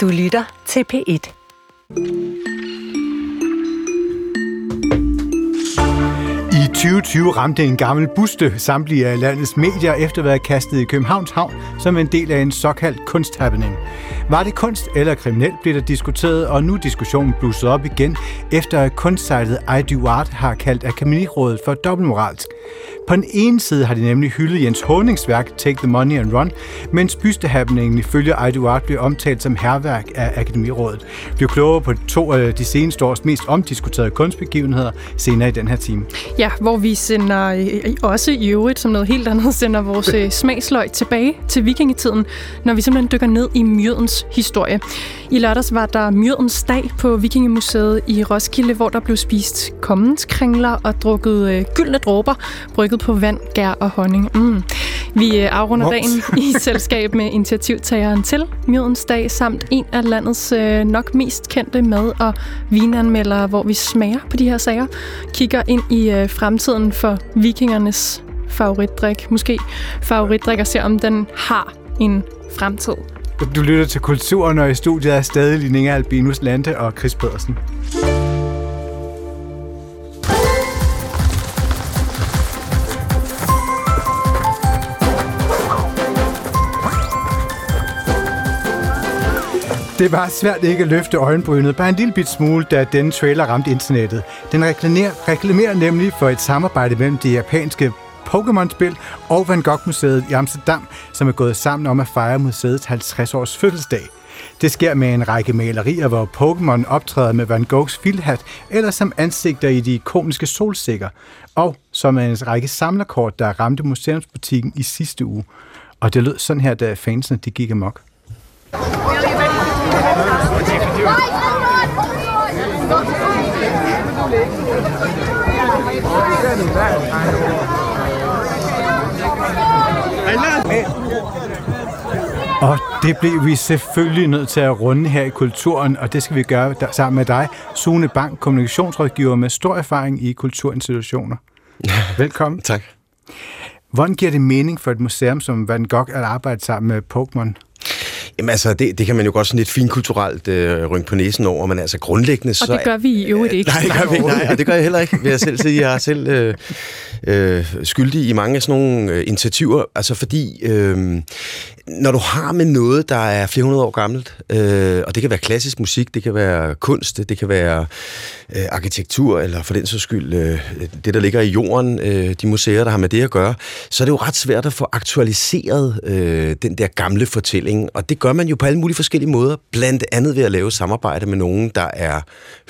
Du lytter til P1. I 2020 ramte en gammel buste samtlige af landets medier efter at være kastet i Københavns Havn som en del af en såkaldt kunsthappening. Var det kunst eller kriminelt, blev der diskuteret, og nu er diskussionen blusset op igen, efter at kunstsejlet I Do Art har kaldt Akademirådet for dobbeltmoralsk. På den ene side har de nemlig hyldet Jens Honings værk Take the Money and Run, mens bystehappeningen ifølge I blev omtalt som herværk af Akademirådet. Vi bliver klogere på to af de seneste års mest omdiskuterede kunstbegivenheder senere i den her time. Ja, hvor vi sender øh, også i øvrigt som noget helt andet, sender vores øh, smagsløg tilbage til vikingetiden, når vi simpelthen dykker ned i myrdens historie. I lørdags var der myrdens dag på Vikingemuseet i Roskilde, hvor der blev spist kommenskringler og drukket øh, gyldne dråber, brygget på vand, gær og honning. Mm. Vi øh, afrunder Moms. dagen i selskab med initiativtageren til myrdens dag, samt en af landets øh, nok mest kendte mad- og vinanmeldere, hvor vi smager på de her sager, kigger ind i øh, fremtiden for vikingernes favoritdrik, måske favoritdrik, og ser om den har en fremtid. Du lytter til Kulturen, og i studiet er stadig Linnea Albinus Lande og Chris Pedersen. Det var svært ikke at løfte øjenbrynet, bare en lille bit smule, da denne trailer ramte internettet. Den reklamerer, reklamerer nemlig for et samarbejde mellem det japanske Pokémon-spil og Van Gogh-museet i Amsterdam, som er gået sammen om at fejre museets 50-års fødselsdag. Det sker med en række malerier, hvor Pokémon optræder med Van Goghs filhat, eller som ansigter i de ikoniske solsikker, og som er en række samlerkort, der ramte museumsbutikken i sidste uge. Og det lød sådan her, da fansene de gik amok. Og det blev vi selvfølgelig nødt til at runde her i kulturen, og det skal vi gøre sammen med dig, Sune Bang, kommunikationsrådgiver med stor erfaring i kulturinstitutioner. Velkommen. Tak. Hvordan giver det mening for et museum som Van Gogh at arbejde sammen med Pokémon? Jamen altså, det, det kan man jo godt sådan lidt finkulturelt øh, rynke på næsen over, men altså grundlæggende så... Og det gør vi i øvrigt ikke. Nej, det gør vi ikke. Nej, og det gør jeg heller ikke, vil jeg selv sige. Jeg er selv øh, øh, skyldig i mange af sådan nogle øh, initiativer, altså fordi øh, når du har med noget, der er flere hundrede år gammelt, øh, og det kan være klassisk musik, det kan være kunst, det kan være øh, arkitektur, eller for den så skyld øh, det, der ligger i jorden, øh, de museer, der har med det at gøre, så er det jo ret svært at få aktualiseret øh, den der gamle fortælling, og det gør man jo på alle mulige forskellige måder, blandt andet ved at lave samarbejde med nogen, der er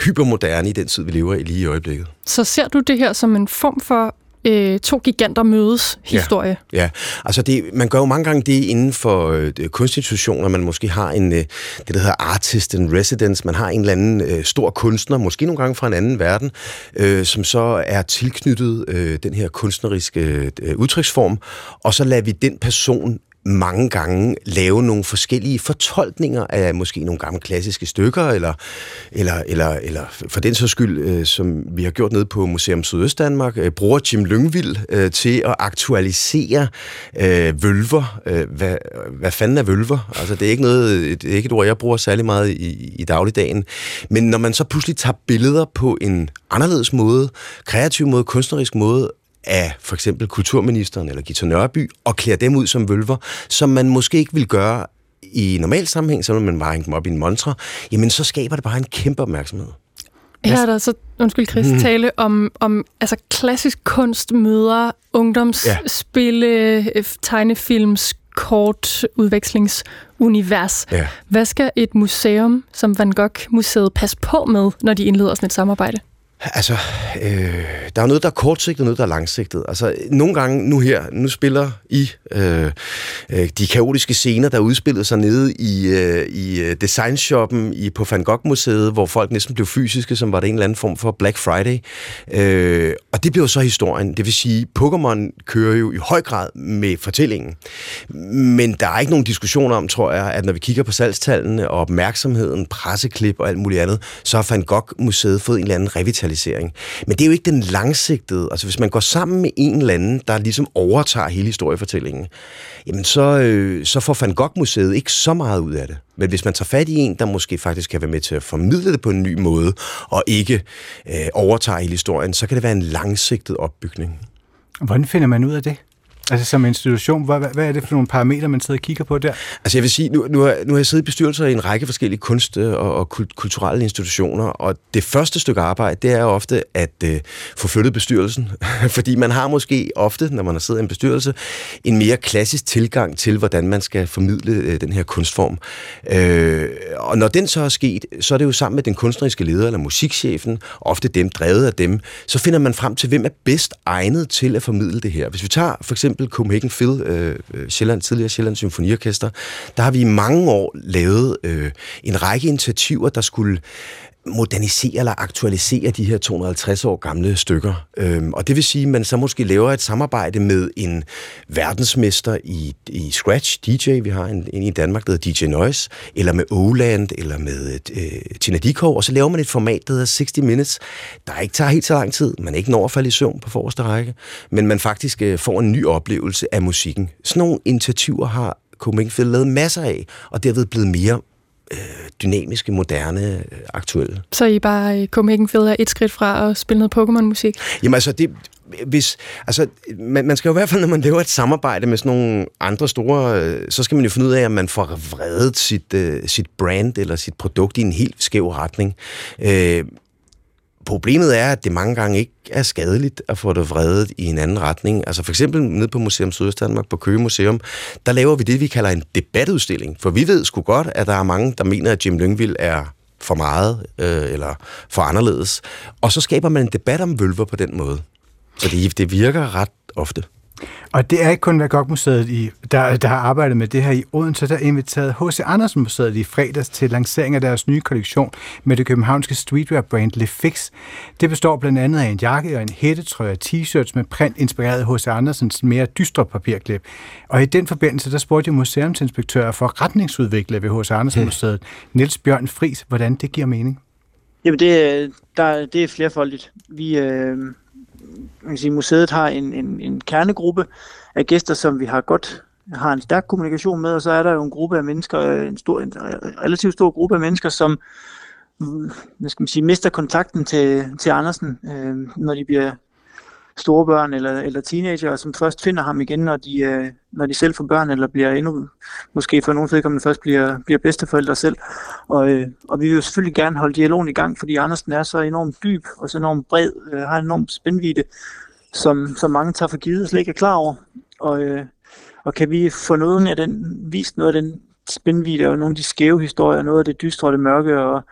hypermoderne i den tid, vi lever i lige i øjeblikket. Så ser du det her som en form for øh, to giganter mødes historie? Ja, altså det, man gør jo mange gange det inden for øh, kunstinstitutioner. Man måske har en, øh, det, der hedder artist in residence. Man har en eller anden øh, stor kunstner, måske nogle gange fra en anden verden, øh, som så er tilknyttet øh, den her kunstneriske øh, udtryksform, og så lader vi den person mange gange lave nogle forskellige fortolkninger af måske nogle gamle klassiske stykker, eller, eller, eller, eller for den så skyld, øh, som vi har gjort nede på Museum Sydøstdanmark, øh, bruger Jim Lyngvild øh, til at aktualisere øh, vølver. Øh, hvad, hvad fanden er vølver? Altså, det er ikke, noget, det er ikke et ord, jeg bruger særlig meget i, i dagligdagen. Men når man så pludselig tager billeder på en anderledes måde, kreativ måde, kunstnerisk måde, af for eksempel kulturministeren eller Gita Nørby, og klæder dem ud som vølver, som man måske ikke vil gøre i normal sammenhæng, vil man bare hænge dem op i en montre, jamen så skaber det bare en kæmpe opmærksomhed. Her er der så, undskyld Chris, mm. tale om, om altså klassisk kunst møder ungdomsspille, ja. tegnefilms, kort udvekslingsunivers. Ja. Hvad skal et museum som Van Gogh-museet passe på med, når de indleder sådan et samarbejde? Altså, øh, der er noget, der er kortsigtet, og noget, der er langsigtet. Altså, nogle gange nu her, nu spiller I øh, øh, de kaotiske scener, der udspillede sig nede i, øh, i øh, designshoppen i, på Van Gogh-museet, hvor folk næsten blev fysiske, som var det en eller anden form for Black Friday. Øh, og det blev så historien. Det vil sige, Pokémon kører jo i høj grad med fortællingen. Men der er ikke nogen diskussion om, tror jeg, at når vi kigger på salgstallene og opmærksomheden, presseklip og alt muligt andet, så har Van Gogh-museet fået en eller anden revitalisering digitalisering. Men det er jo ikke den langsigtede. Altså hvis man går sammen med en eller anden, der ligesom overtager hele historiefortællingen, jamen så, øh, så får Van Gogh-museet ikke så meget ud af det. Men hvis man tager fat i en, der måske faktisk kan være med til at formidle det på en ny måde, og ikke øh, overtager hele historien, så kan det være en langsigtet opbygning. Hvordan finder man ud af det? Altså som institution, hvad, hvad er det for nogle parametre, man sidder og kigger på der? Altså jeg vil sige, nu, nu, har, nu har jeg siddet i bestyrelser i en række forskellige kunst- og, og kulturelle institutioner, og det første stykke arbejde, det er ofte at øh, få flyttet bestyrelsen, fordi man har måske ofte, når man har siddet i en bestyrelse, en mere klassisk tilgang til, hvordan man skal formidle øh, den her kunstform. Øh, og når den så er sket, så er det jo sammen med den kunstneriske leder eller musikchefen, ofte dem drevet af dem, så finder man frem til, hvem er bedst egnet til at formidle det her. Hvis vi tager for eksempel eksempel Copenhagen Phil, øh, øh Sjælland, tidligere Sjælland Symfoniorkester, der har vi i mange år lavet øh, en række initiativer, der skulle modernisere eller aktualisere de her 250 år gamle stykker. Øhm, og det vil sige, at man så måske laver et samarbejde med en verdensmester i, i Scratch, DJ, vi har en, en i Danmark, der hedder DJ Noise, eller med Oland, eller med øh, Tina Dikov, og så laver man et format, der hedder 60 Minutes, der ikke tager helt så lang tid. Man ikke når at falde i søvn på forreste række, men man faktisk øh, får en ny oplevelse af musikken. Sådan nogle initiativer har Copenhagen lavet masser af, og derved blevet mere øh, dynamiske, moderne, øh, aktuelle. Så I bare Copenhagen Phil er et skridt fra at spille noget Pokémon-musik? Jamen altså, det, hvis, altså, man, man skal jo i hvert fald, når man laver et samarbejde med sådan nogle andre store, øh, så skal man jo finde ud af, at man får vredet sit, øh, sit brand eller sit produkt i en helt skæv retning. Øh, Problemet er, at det mange gange ikke er skadeligt at få det vredet i en anden retning. Altså for eksempel nede på Museum Sydøstdanmark, på Køge Museum, der laver vi det, vi kalder en debatudstilling. For vi ved sgu godt, at der er mange, der mener, at Jim Lyngvild er for meget øh, eller for anderledes. Og så skaber man en debat om vølver på den måde. Så det, det virker ret ofte. Og det er ikke kun Van Museet, i, der, der har arbejdet med det her i Odense, der inviteret H.C. Andersen Museet i fredags til lancering af deres nye kollektion med det københavnske streetwear-brand Le Fix. Det består blandt andet af en jakke og en hættetrøje og t-shirts med print inspireret af H.C. Andersens mere dystre papirklip. Og i den forbindelse, der spurgte jeg museumsinspektør for retningsudvikler ved H.C. Andersen Museet, Niels Bjørn Fris, hvordan det giver mening. Jamen, det, der, det er flerfoldigt. Vi, øh, man kan sige, museet har en, en, en kernegruppe af gæster, som vi har godt har en stærk kommunikation med, og så er der jo en gruppe af mennesker, øh, en, stor, en relativt stor gruppe af mennesker, som mm, hvad skal man sige, mister kontakten til, til Andersen, øh, når de bliver store børn eller, eller teenager, som først finder ham igen, når de, øh, når de selv får børn, eller bliver endnu, måske for nogle vedkommende først bliver, bliver bedsteforældre selv. Og, øh, og vi vil jo selvfølgelig gerne holde dialogen i gang, fordi Andersen er så enormt dyb og så enormt bred, øh, har en enormt spændvidde, som, som mange tager for givet og slet ikke er klar over. Og, øh, og kan vi få noget af den, vist noget af den spændvidde og nogle af de skæve historier, noget af det dystre og det mørke og,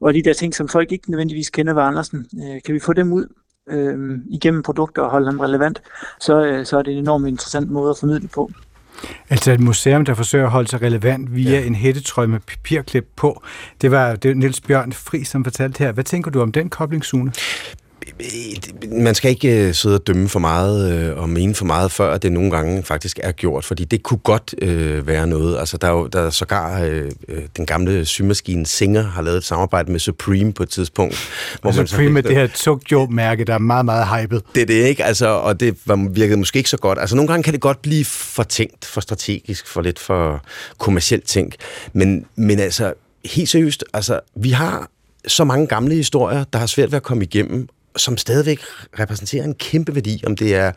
og de der ting, som folk ikke nødvendigvis kender ved Andersen, øh, kan vi få dem ud øh, igennem produkter og holde dem relevant, så, øh, så er det en enormt interessant måde at formidle på. Altså et museum, der forsøger at holde sig relevant via ja. en hættetrøje med papirklip på. Det var det Niels Bjørn Fri, som fortalte her. Hvad tænker du om den koblingszone? Man skal ikke øh, sidde og dømme for meget øh, og mene for meget, før det nogle gange faktisk er gjort, fordi det kunne godt øh, være noget. Altså, der er jo der er sågar øh, øh den gamle symaskine Singer har lavet et samarbejde med Supreme på et tidspunkt. Hvor man Supreme er det her Tokyo-mærke, der er meget, meget hypet. Det er det, ikke? Altså, og det var, virkede måske ikke så godt. Altså, nogle gange kan det godt blive for tænkt, for strategisk, for lidt for kommercielt tænkt. Men, men altså, helt seriøst, altså, vi har så mange gamle historier, der har svært ved at komme igennem, som stadigvæk repræsenterer en kæmpe værdi, om det er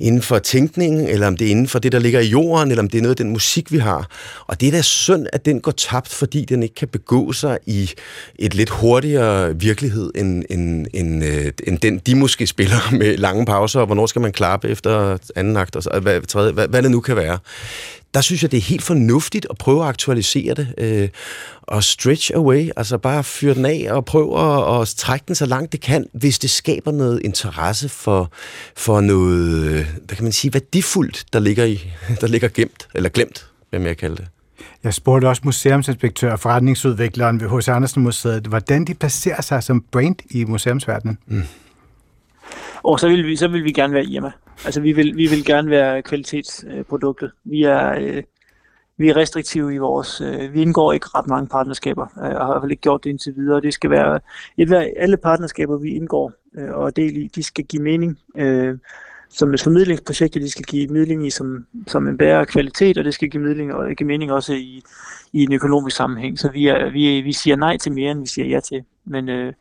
inden for tænkningen, eller om det er inden for det, der ligger i jorden, eller om det er noget af den musik, vi har. Og det er da synd, at den går tabt, fordi den ikke kan begå sig i et lidt hurtigere virkelighed, end, end, end, øh, end den, de måske spiller med lange pauser, og hvornår skal man klappe efter anden akt, og hvad, tredje, hvad, hvad det nu kan være der synes jeg, det er helt fornuftigt at prøve at aktualisere det øh, og stretch away, altså bare fyre den af og prøve at, at trække den så langt det kan, hvis det skaber noget interesse for, for noget, hvad kan man sige, værdifuldt, der ligger, i, der ligger gemt, eller glemt, hvad jeg kalde det. Jeg spurgte også museumsinspektør og forretningsudvikleren ved H.C. Andersen Museet, hvordan de placerer sig som brand i museumsverdenen. Mm. Og så vil vi, så vil vi gerne være Irma. Altså vi vil, vi vil gerne være kvalitetsproduktet. Vi er, øh, vi er restriktive i vores, øh, vi indgår ikke ret mange partnerskaber, øh, og har fald ikke gjort det indtil videre. Det skal være, et, alle partnerskaber, vi indgår øh, og del i, de skal give mening. Øh, som et formidlingsprojekt, de skal give midling i som, som en bedre kvalitet, og det skal give midling og give mening også i, i en økonomisk sammenhæng. Så vi, er, vi, vi siger nej til mere, end vi siger ja til. Men, øh,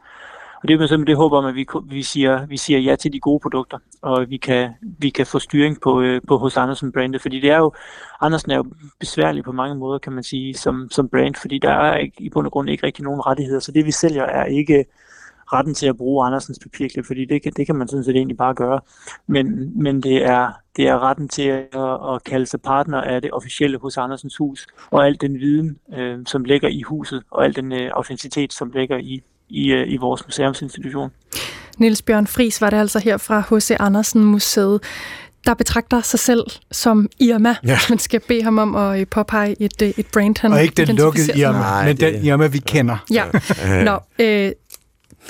og det er simpelthen det håber om, at vi, vi, siger, vi siger ja til de gode produkter, og vi kan, vi kan få styring på, øh, på hos Andersen brandet, fordi det er jo, Andersen er jo besværlig på mange måder, kan man sige, som, som brand, fordi der er ikke, i bund og grund ikke rigtig nogen rettigheder, så det vi sælger er ikke retten til at bruge Andersens papirklip, fordi det kan, det kan man sådan set egentlig bare gøre. Men, men det, er, det er retten til at, at kalde sig partner af det officielle hos Andersens hus, og al den viden, øh, som ligger i huset, og al den øh, autenticitet, som ligger i, i, øh, i vores museumsinstitution. Niels Bjørn Fris var det altså her fra H.C. Andersen Museet der betragter sig selv som Irma, ja. man skal bede ham om at øh, påpege et, øh, et brand, han Og ikke den lukkede Irma, Nej, men det... den Irma, vi kender. Ja. Nå, øh,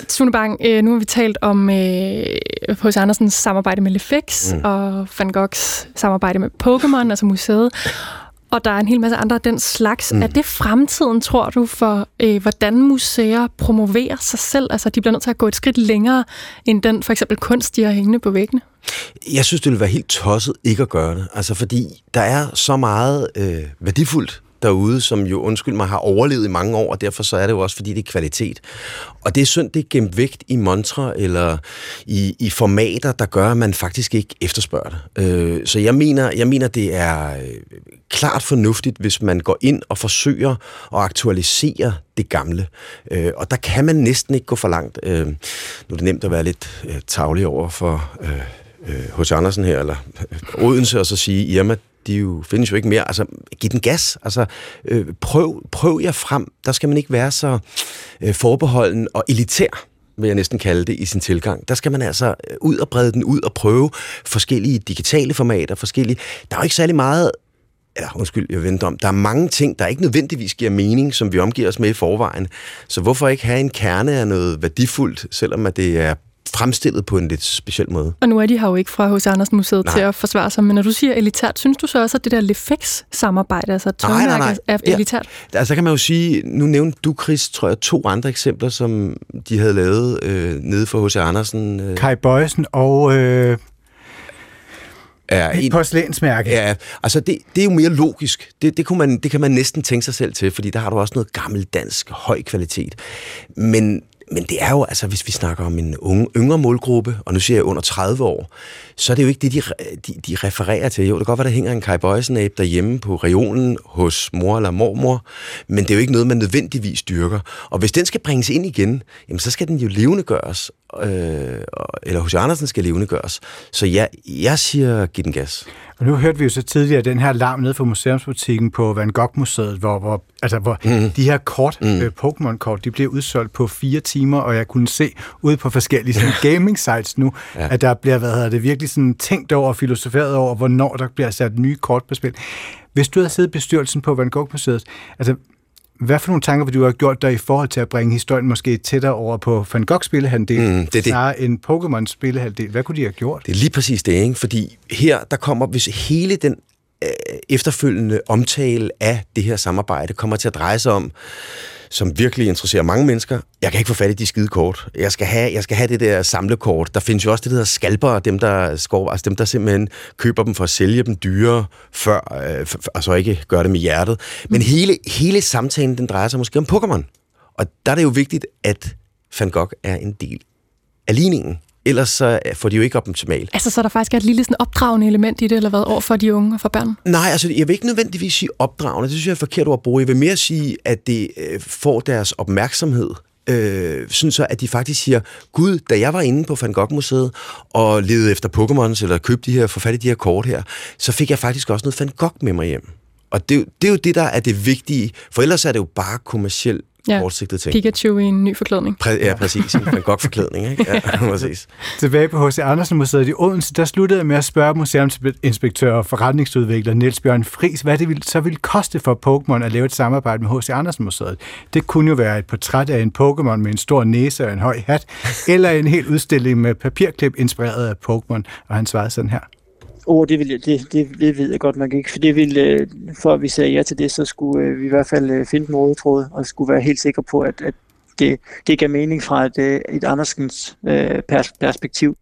Sune Bang, øh, nu har vi talt om øh, H.C. Andersens samarbejde med Lefex mm. og Van Goghs samarbejde med Pokémon, altså museet. Og der er en hel masse andre af den slags. Mm. Er det fremtiden, tror du, for øh, hvordan museer promoverer sig selv? Altså, de bliver nødt til at gå et skridt længere end den for eksempel kunst, de har hængende på væggene? Jeg synes, det ville være helt tosset ikke at gøre det. Altså, fordi der er så meget øh, værdifuldt derude, som jo, undskyld mig, har overlevet i mange år, og derfor så er det jo også, fordi det er kvalitet. Og det er synd, det er gemt vægt i montre eller i, i formater, der gør, at man faktisk ikke efterspørger det. Øh, så jeg mener, jeg mener, det er øh, klart fornuftigt, hvis man går ind og forsøger at aktualisere det gamle. Øh, og der kan man næsten ikke gå for langt. Øh, nu er det nemt at være lidt øh, tavlig over for... Øh, øh hos Andersen her, eller øh, Odense, og så sige, Irma, de jo, findes jo ikke mere. Altså, giv den gas. Altså, øh, prøv, prøv jer frem. Der skal man ikke være så øh, forbeholden og elitær vil jeg næsten kalde det, i sin tilgang. Der skal man altså øh, ud og brede den ud og prøve forskellige digitale formater, forskellige... Der er jo ikke særlig meget eller undskyld, jeg venter om, der er mange ting, der ikke nødvendigvis giver mening, som vi omgiver os med i forvejen. Så hvorfor ikke have en kerne af noget værdifuldt, selvom at det er fremstillet på en lidt speciel måde. Og nu er de her jo ikke fra hos Andersen Museet Nej. til at forsvare sig, men når du siger elitært, synes du så også, at det der Lefex-samarbejde, altså tøjmærket, er elitært? Ja. Altså kan man jo sige, nu nævnte du, Chris, tror jeg, to andre eksempler, som de havde lavet øh, nede for hos Andersen. Øh. Kai Bøjsen og... Øh er et porcelænsmærke. Ja, altså det, det er jo mere logisk. Det, det, kunne man, det kan man næsten tænke sig selv til, fordi der har du også noget gammel dansk høj kvalitet. Men men det er jo, altså hvis vi snakker om en unge, yngre målgruppe, og nu siger jeg under 30 år, så er det jo ikke det, de, de, de refererer til. Jo, det kan godt være, der hænger en Kai Bøjsen derhjemme på regionen hos mor eller mormor, men det er jo ikke noget, man nødvendigvis dyrker. Og hvis den skal bringes ind igen, jamen, så skal den jo levende gøres, øh, eller hos Andersen skal levende gøres. Så ja, jeg siger, giv den gas. Og nu hørte vi jo så tidligere den her larm nede fra museumsbutikken på Van Gogh-museet, hvor, hvor, altså, hvor mm. de her kort, mm. øh, Pokémon-kort, de bliver udsolgt på fire timer, og jeg kunne se ude på forskellige sådan, gaming-sites nu, ja. at der bliver hvad hedder det, virkelig sådan, tænkt over og filosoferet over, hvornår der bliver sat nye kort på spil. Hvis du havde siddet i bestyrelsen på Van Gogh-museet, altså hvad for nogle tanker vil du have gjort dig i forhold til at bringe historien måske tættere over på Van Gogh spillehandel, mm, det er snarere en Pokémon spillehandel? Hvad kunne de have gjort? Det er lige præcis det, ikke? fordi her der kommer, hvis hele den øh, efterfølgende omtale af det her samarbejde kommer til at dreje sig om, som virkelig interesserer mange mennesker. Jeg kan ikke få fat i de skide kort. Jeg skal have, jeg skal have det der samlekort. Der findes jo også det, der hedder skalper, dem der, skår, altså dem, der simpelthen køber dem for at sælge dem dyre, før, øh, for, og så ikke gør det med hjertet. Men mm. hele, hele samtalen, den drejer sig måske om Pokémon. Og der er det jo vigtigt, at Van Gogh er en del af ligningen ellers så får de jo ikke optimalt. Altså, så der faktisk er et lille sådan opdragende element i det, eller hvad, over for de unge og for børn? Nej, altså, jeg vil ikke nødvendigvis sige opdragende. Det synes jeg er forkert ord at bruge. Jeg vil mere sige, at det øh, får deres opmærksomhed. Øh, sådan så, at de faktisk siger, Gud, da jeg var inde på Van Gogh-museet og levede efter Pokémons, eller købte de her, forfattet de her kort her, så fik jeg faktisk også noget Van Gogh med mig hjem. Og det, det er jo det, der er det vigtige, for ellers er det jo bare kommersielt ja. kortsigtet ting. Pikachu i en ny forklædning. Præ- ja, præcis. En Van Gogh-forklædning, ikke? Ja, præcis. Tilbage på H.C. Andersen Museet i Odense, der sluttede jeg med at spørge museumsinspektør og forretningsudvikler Niels Bjørn Fris, hvad det ville, så ville koste for Pokémon at lave et samarbejde med H.C. Andersen Museet. Det kunne jo være et portræt af en Pokémon med en stor næse og en høj hat, eller en hel udstilling med papirklip inspireret af Pokémon, og han svarede sådan her oh, det, vil, det, det, det ved jeg godt, man ikke. For, det ville, øh, for at vi sagde ja til det, så skulle øh, vi i hvert fald øh, finde en rådetråd, og skulle være helt sikre på, at, at det, det gav mening fra et, et Andersens øh, pers- perspektiv.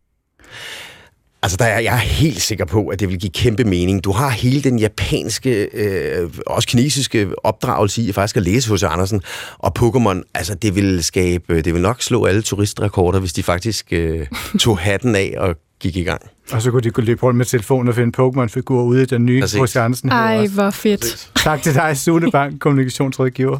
Altså, der er, jeg er helt sikker på, at det vil give kæmpe mening. Du har hele den japanske, øh, også kinesiske opdragelse i faktisk at læse hos Andersen. Og Pokémon, altså det vil skabe, det vil nok slå alle turistrekorder, hvis de faktisk øh, tog hatten af og gik i gang. Og så kunne de gå løbe rundt med telefonen og finde Pokémon-figurer ude i den nye hos Andersen. Ej, hvor fedt. Tak til dig, Sune Bank, kommunikationsrådgiver.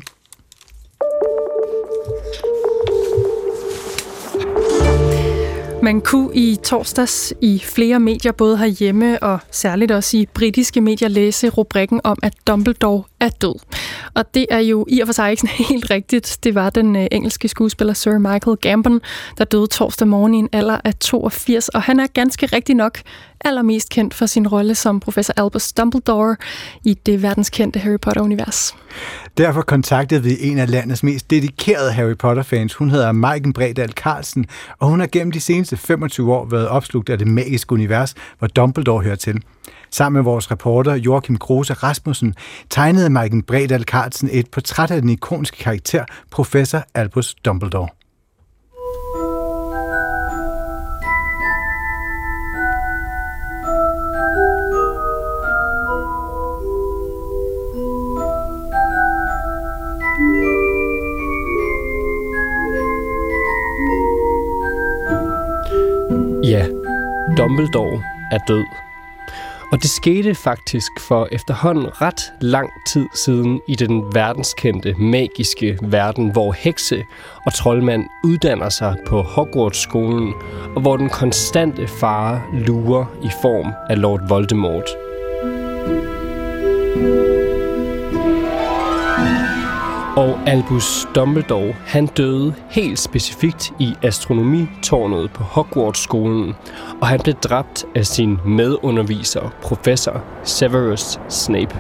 Man kunne i torsdags i flere medier, både herhjemme og særligt også i britiske medier, læse rubrikken om, at Dumbledore er død. Og det er jo i og for sig ikke sådan helt rigtigt. Det var den øh, engelske skuespiller Sir Michael Gambon, der døde torsdag morgen i en alder af 82, og han er ganske rigtig nok allermest kendt for sin rolle som professor Albus Dumbledore i det verdenskendte Harry Potter-univers. Derfor kontaktede vi en af landets mest dedikerede Harry Potter-fans. Hun hedder Maiken Bredal Carlsen, og hun har gennem de seneste 25 år været opslugt af det magiske univers, hvor Dumbledore hører til. Sammen med vores reporter Joachim Kruse Rasmussen tegnede Maiken Bredal Carlsen et portræt af den ikoniske karakter, professor Albus Dumbledore. Er død. Og det skete faktisk for efterhånden ret lang tid siden i den verdenskendte magiske verden, hvor hekse og troldmand uddanner sig på Hogwarts-skolen, og hvor den konstante fare lurer i form af Lord Voldemort. Og Albus Dumbledore, han døde helt specifikt i astronomitårnet på Hogwarts-skolen, og han blev dræbt af sin medunderviser, professor Severus Snape.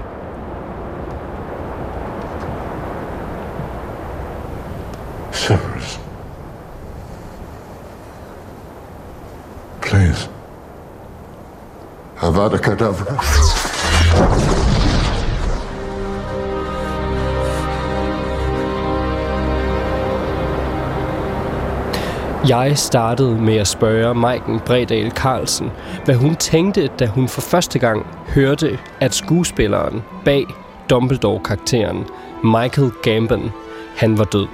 Severus. Please. Avada Kedavra. Jeg startede med at spørge Maiken Bredal Carlsen, hvad hun tænkte, da hun for første gang hørte, at skuespilleren bag Dumbledore-karakteren, Michael Gambon, han var død.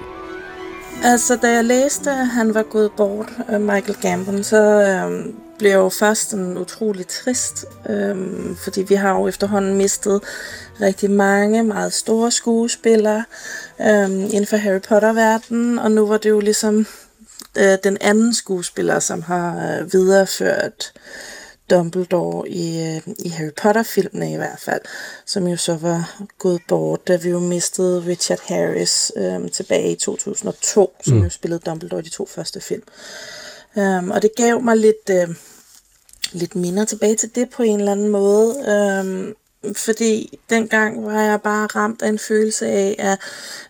Altså, da jeg læste, at han var gået bort, Michael Gambon, så øh, blev jeg jo først en utrolig trist, øh, fordi vi har jo efterhånden mistet rigtig mange meget store skuespillere øh, inden for Harry Potter-verdenen, og nu var det jo ligesom øh, den anden skuespiller, som har øh, videreført Dumbledore i, øh, i Harry Potter-filmene i hvert fald, som jo så var gået bort, da vi jo mistede Richard Harris øh, tilbage i 2002, som mm. jo spillede Dumbledore i de to første film. Um, og det gav mig lidt, øh, lidt minder tilbage til det på en eller anden måde. Um, fordi dengang var jeg bare ramt af en følelse af, at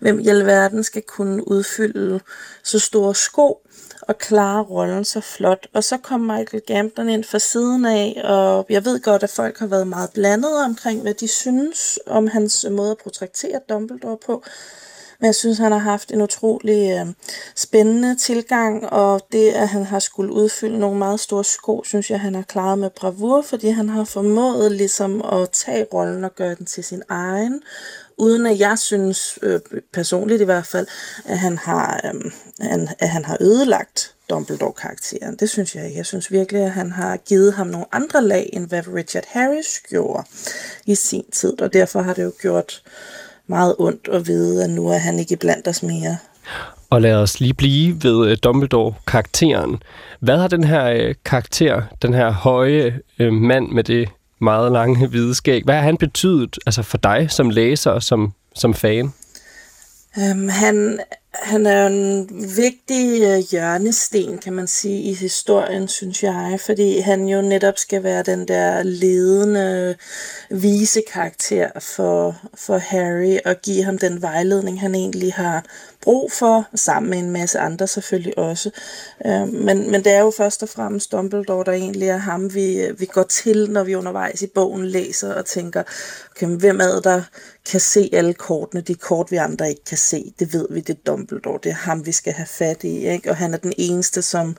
hvem i alverden skal kunne udfylde så store sko og klare rollen så flot. Og så kom Michael Gambon ind fra siden af, og jeg ved godt, at folk har været meget blandede omkring, hvad de synes om hans måde at portrættere Dumbledore på. Men jeg synes, han har haft en utrolig øh, spændende tilgang, og det, at han har skulle udfylde nogle meget store sko, synes jeg, han har klaret med bravur, fordi han har formået ligesom at tage rollen og gøre den til sin egen, uden at jeg synes, øh, personligt i hvert fald, at han har, øh, han, at han har ødelagt Dumbledore-karakteren. Det synes jeg ikke. Jeg synes virkelig, at han har givet ham nogle andre lag, end hvad Richard Harris gjorde i sin tid, og derfor har det jo gjort meget ondt at vide, at nu er han ikke blandt os mere. Og lad os lige blive ved uh, Dumbledore-karakteren. Hvad har den her uh, karakter, den her høje uh, mand med det meget lange hvide skæg, hvad har han betydet altså for dig som læser og som, som fan? Um, han han er en vigtig øh, hjørnesten, kan man sige, i historien, synes jeg, fordi han jo netop skal være den der ledende, vise karakter for, for Harry og give ham den vejledning, han egentlig har brug for, sammen med en masse andre selvfølgelig også. Øh, men, men det er jo først og fremmest Dumbledore, der egentlig er ham, vi, vi går til, når vi undervejs i bogen læser og tænker, okay, hvem er det, der kan se alle kortene, de kort, vi andre ikke kan se. Det ved vi, det er Dumbledore, det er ham, vi skal have fat i. Ikke? Og han er den eneste, som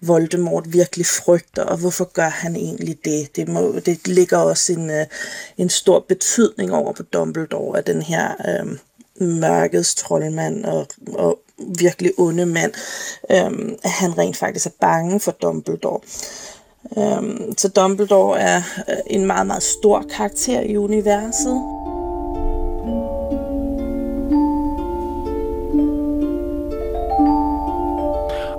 Voldemort virkelig frygter, og hvorfor gør han egentlig det? Det, må, det ligger også en, øh, en stor betydning over på Dumbledore, at den her øh, mørkets troldmand og, og virkelig onde mand, øh, at han rent faktisk er bange for Dumbledore. Um, så Dumbledore er øh, en meget, meget stor karakter i universet.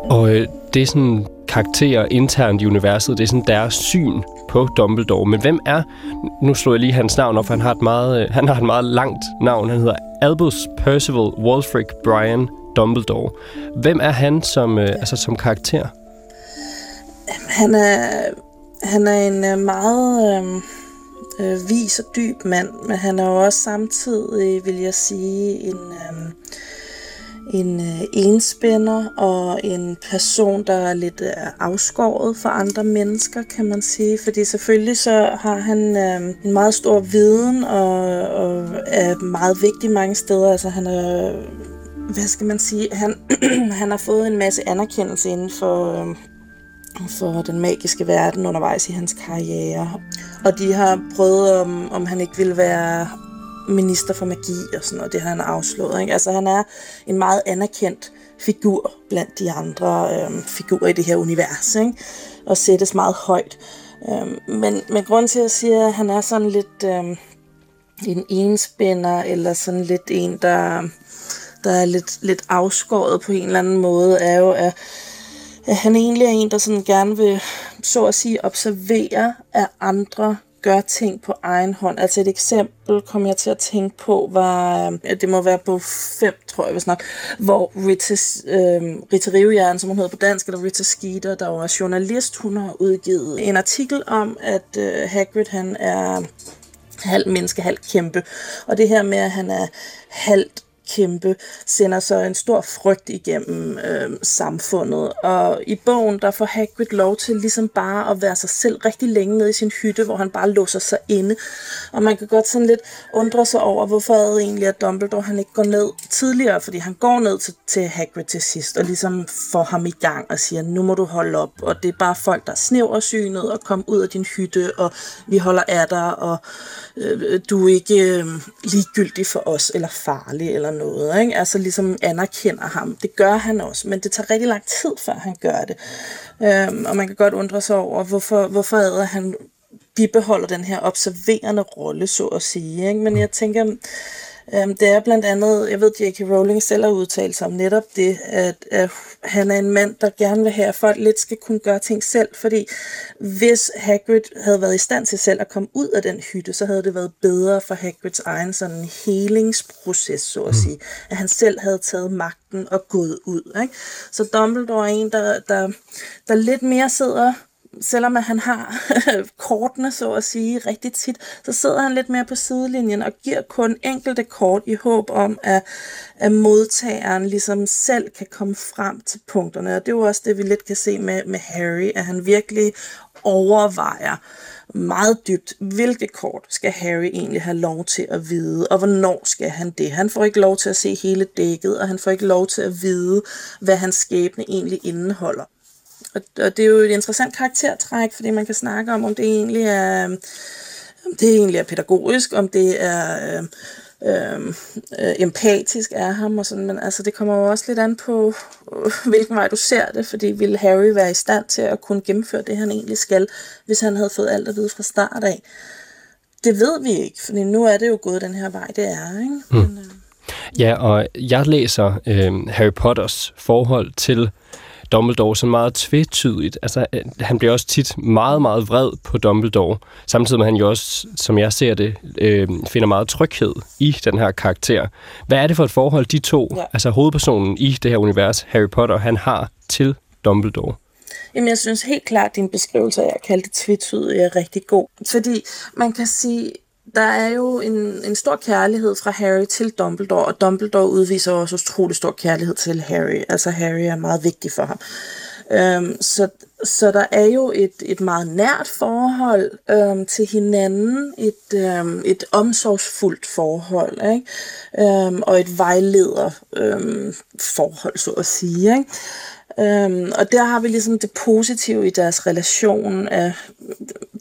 Og øh, det er sådan karakterer internt i universet, det er sådan deres syn på Dumbledore. Men hvem er, nu slår jeg lige hans navn op, for han har et meget, øh, han har et meget langt navn. Han hedder Albus Percival Wulfric Brian Dumbledore. Hvem er han som, øh, altså som karakter? Han er, han er en øh, meget øhm, øh, vis og dyb mand, men han er jo også samtidig, vil jeg sige, en... Øh, en øh, enspænder og en person, der er lidt øh, afskåret fra andre mennesker, kan man sige. Fordi selvfølgelig så har han øh, en meget stor viden og, og er meget vigtig mange steder. Altså han er, hvad skal man sige, han, han har fået en masse anerkendelse inden for... Øh, for den magiske verden undervejs i hans karriere. Og de har prøvet, om, om han ikke ville være minister for magi og sådan noget. Det har han afslået. Ikke? Altså han er en meget anerkendt figur blandt de andre øhm, figurer i det her univers. Ikke? Og sættes meget højt. Øhm, men, men grund til at sige, at han er sådan lidt øhm, en enspænder, eller sådan lidt en, der, der er lidt, lidt afskåret på en eller anden måde, er jo, at, at han egentlig er en, der sådan gerne vil, så at sige, observere, at andre gør ting på egen hånd. Altså et eksempel kom jeg til at tænke på, var, øh, det må være på 5, tror jeg hvis nok, hvor Rita, øh, Rita Rivejern, som hun hedder på dansk, eller Rita Skeeter, der var journalist, hun har udgivet en artikel om, at øh, Hagrid han er halv menneske, halv kæmpe. Og det her med, at han er halvt kæmpe, sender så en stor frygt igennem øh, samfundet. Og i bogen, der får Hagrid lov til ligesom bare at være sig selv rigtig længe nede i sin hytte, hvor han bare låser sig inde. Og man kan godt sådan lidt undre sig over, hvorfor er det egentlig, at Dumbledore han ikke går ned tidligere, fordi han går ned til, til Hagrid til sidst, og ligesom får ham i gang og siger, nu må du holde op, og det er bare folk, der snæver synet og kom ud af din hytte, og vi holder af dig, og øh, du er ikke øh, ligegyldig for os, eller farlig, eller noget. Ikke? Altså ligesom anerkender ham. Det gør han også, men det tager rigtig lang tid, før han gør det. Øhm, og man kan godt undre sig over, hvorfor, hvorfor er han bibeholder den her observerende rolle, så at sige. Ikke? Men jeg tænker, Um, det er blandt andet, jeg ved, J.K. Rowling selv har udtalt sig om netop det, at, at han er en mand, der gerne vil have, at folk lidt skal kunne gøre ting selv, fordi hvis Hagrid havde været i stand til selv at komme ud af den hytte, så havde det været bedre for Hagrids egen sådan helingsproces, så at mm. sige. At han selv havde taget magten og gået ud. Ikke? Så Dumbledore er en, der, der, der lidt mere sidder selvom at han har kortene, så at sige, rigtig tit, så sidder han lidt mere på sidelinjen og giver kun enkelte kort i håb om, at, at modtageren ligesom selv kan komme frem til punkterne. Og det er jo også det, vi lidt kan se med, med Harry, at han virkelig overvejer meget dybt, hvilke kort skal Harry egentlig have lov til at vide, og hvornår skal han det. Han får ikke lov til at se hele dækket, og han får ikke lov til at vide, hvad hans skæbne egentlig indeholder. Og, og det er jo et interessant karaktertræk, fordi man kan snakke om, om det egentlig er, om det egentlig er pædagogisk, om det er øh, øh, empatisk af ham og sådan, men altså det kommer jo også lidt an på, øh, hvilken vej du ser det, fordi ville Harry være i stand til at kunne gennemføre det, han egentlig skal, hvis han havde fået alt at vide fra start af. Det ved vi ikke, fordi nu er det jo gået den her vej, det er, ikke? Mm. Men, øh. Ja, og jeg læser øh, Harry Potters forhold til Dumbledore sådan meget tvetydigt. Altså, øh, han bliver også tit meget, meget vred på Dumbledore, samtidig med at han jo også, som jeg ser det, øh, finder meget tryghed i den her karakter. Hvad er det for et forhold, de to, ja. altså hovedpersonen i det her univers, Harry Potter, han har til Dumbledore? Jamen, jeg synes helt klart, at din beskrivelse af at kalde det tvetydigt er rigtig god. Fordi man kan sige, der er jo en, en stor kærlighed fra Harry til Dumbledore, og Dumbledore udviser også utrolig stor kærlighed til Harry. Altså Harry er meget vigtig for ham. Øhm, så, så der er jo et, et meget nært forhold øhm, til hinanden, et, øhm, et omsorgsfuldt forhold, ikke? Øhm, og et vejleder øhm, forhold, så at sige. Ikke? Øhm, og der har vi ligesom det positive i deres relation. Af,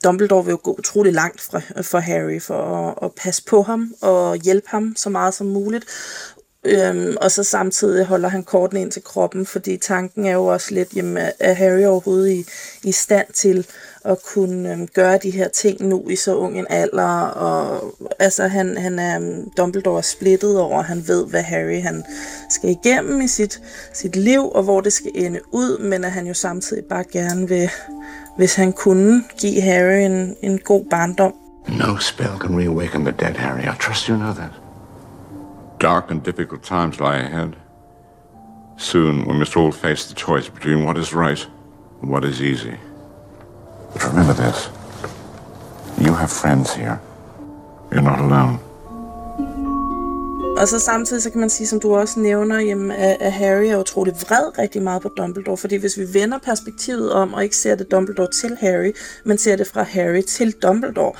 Dumbledore vil jo gå utrolig langt fra, for Harry for at, at passe på ham og hjælpe ham så meget som muligt. Øhm, og så samtidig holder han kortene ind til kroppen, fordi tanken er jo også lidt, jamen, er Harry overhovedet i, i stand til at kunne øhm, gøre de her ting nu i så ung en alder, og altså han, han er øhm, Dumbledore er splittet over, han ved, hvad Harry han skal igennem i sit, sit liv, og hvor det skal ende ud, men at han jo samtidig bare gerne vil, hvis han kunne give Harry en, en god barndom. No spell can reawaken the dead, Harry. I trust you know that. Dark and difficult times lie ahead. Soon we must all face the choice between what is right and what is easy. But remember this. You have friends here. You're not alone. Og så samtidig, så kan man sige, som du også nævner, jamen, at Harry er utrolig vred rigtig meget på Dumbledore, fordi hvis vi vender perspektivet om, og ikke ser det Dumbledore til Harry, men ser det fra Harry til Dumbledore,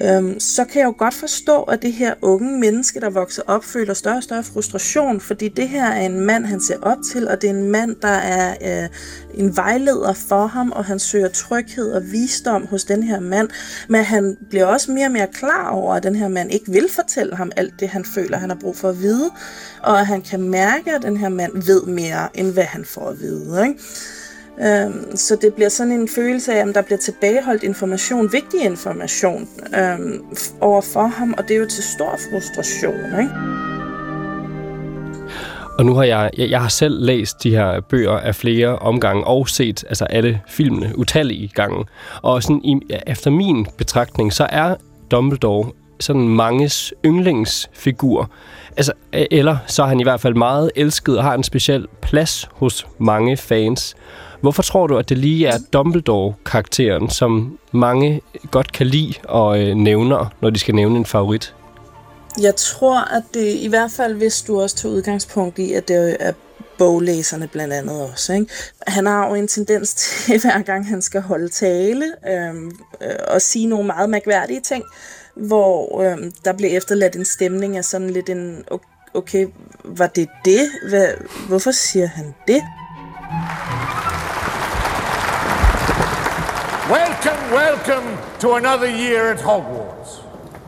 øhm, så kan jeg jo godt forstå, at det her unge menneske, der vokser op, føler større og større frustration, fordi det her er en mand, han ser op til, og det er en mand, der er øh, en vejleder for ham, og han søger tryghed og visdom hos den her mand, men han bliver også mere og mere klar over, at den her mand ikke vil fortælle ham alt det, han føler, han har brug for at vide, og at han kan mærke, at den her mand ved mere, end hvad han får at vide. Ikke? Øhm, så det bliver sådan en følelse af, at der bliver tilbageholdt information, vigtig information, øhm, over for ham, og det er jo til stor frustration. Ikke? Og nu har jeg, jeg, jeg har selv læst de her bøger af flere omgange og set altså alle filmene utallige gange. Og sådan i, efter min betragtning, så er Dumbledore sådan manges yndlingsfigur. Altså, e- eller så er han i hvert fald meget elsket og har en speciel plads hos mange fans. Hvorfor tror du, at det lige er Dumbledore-karakteren, som mange godt kan lide og øh, nævner, når de skal nævne en favorit? Jeg tror, at det i hvert fald, hvis du også tog udgangspunkt i, at det er boglæserne blandt andet også. Ikke? Han har jo en tendens til, hver gang han skal holde tale øhm, øh, og sige nogle meget mærkværdige ting, hvor øh, der bliver efterladt en stemning af sådan lidt en, okay, var det det? Hvad, hvorfor siger han det? Welcome, welcome to another year at Hogwarts.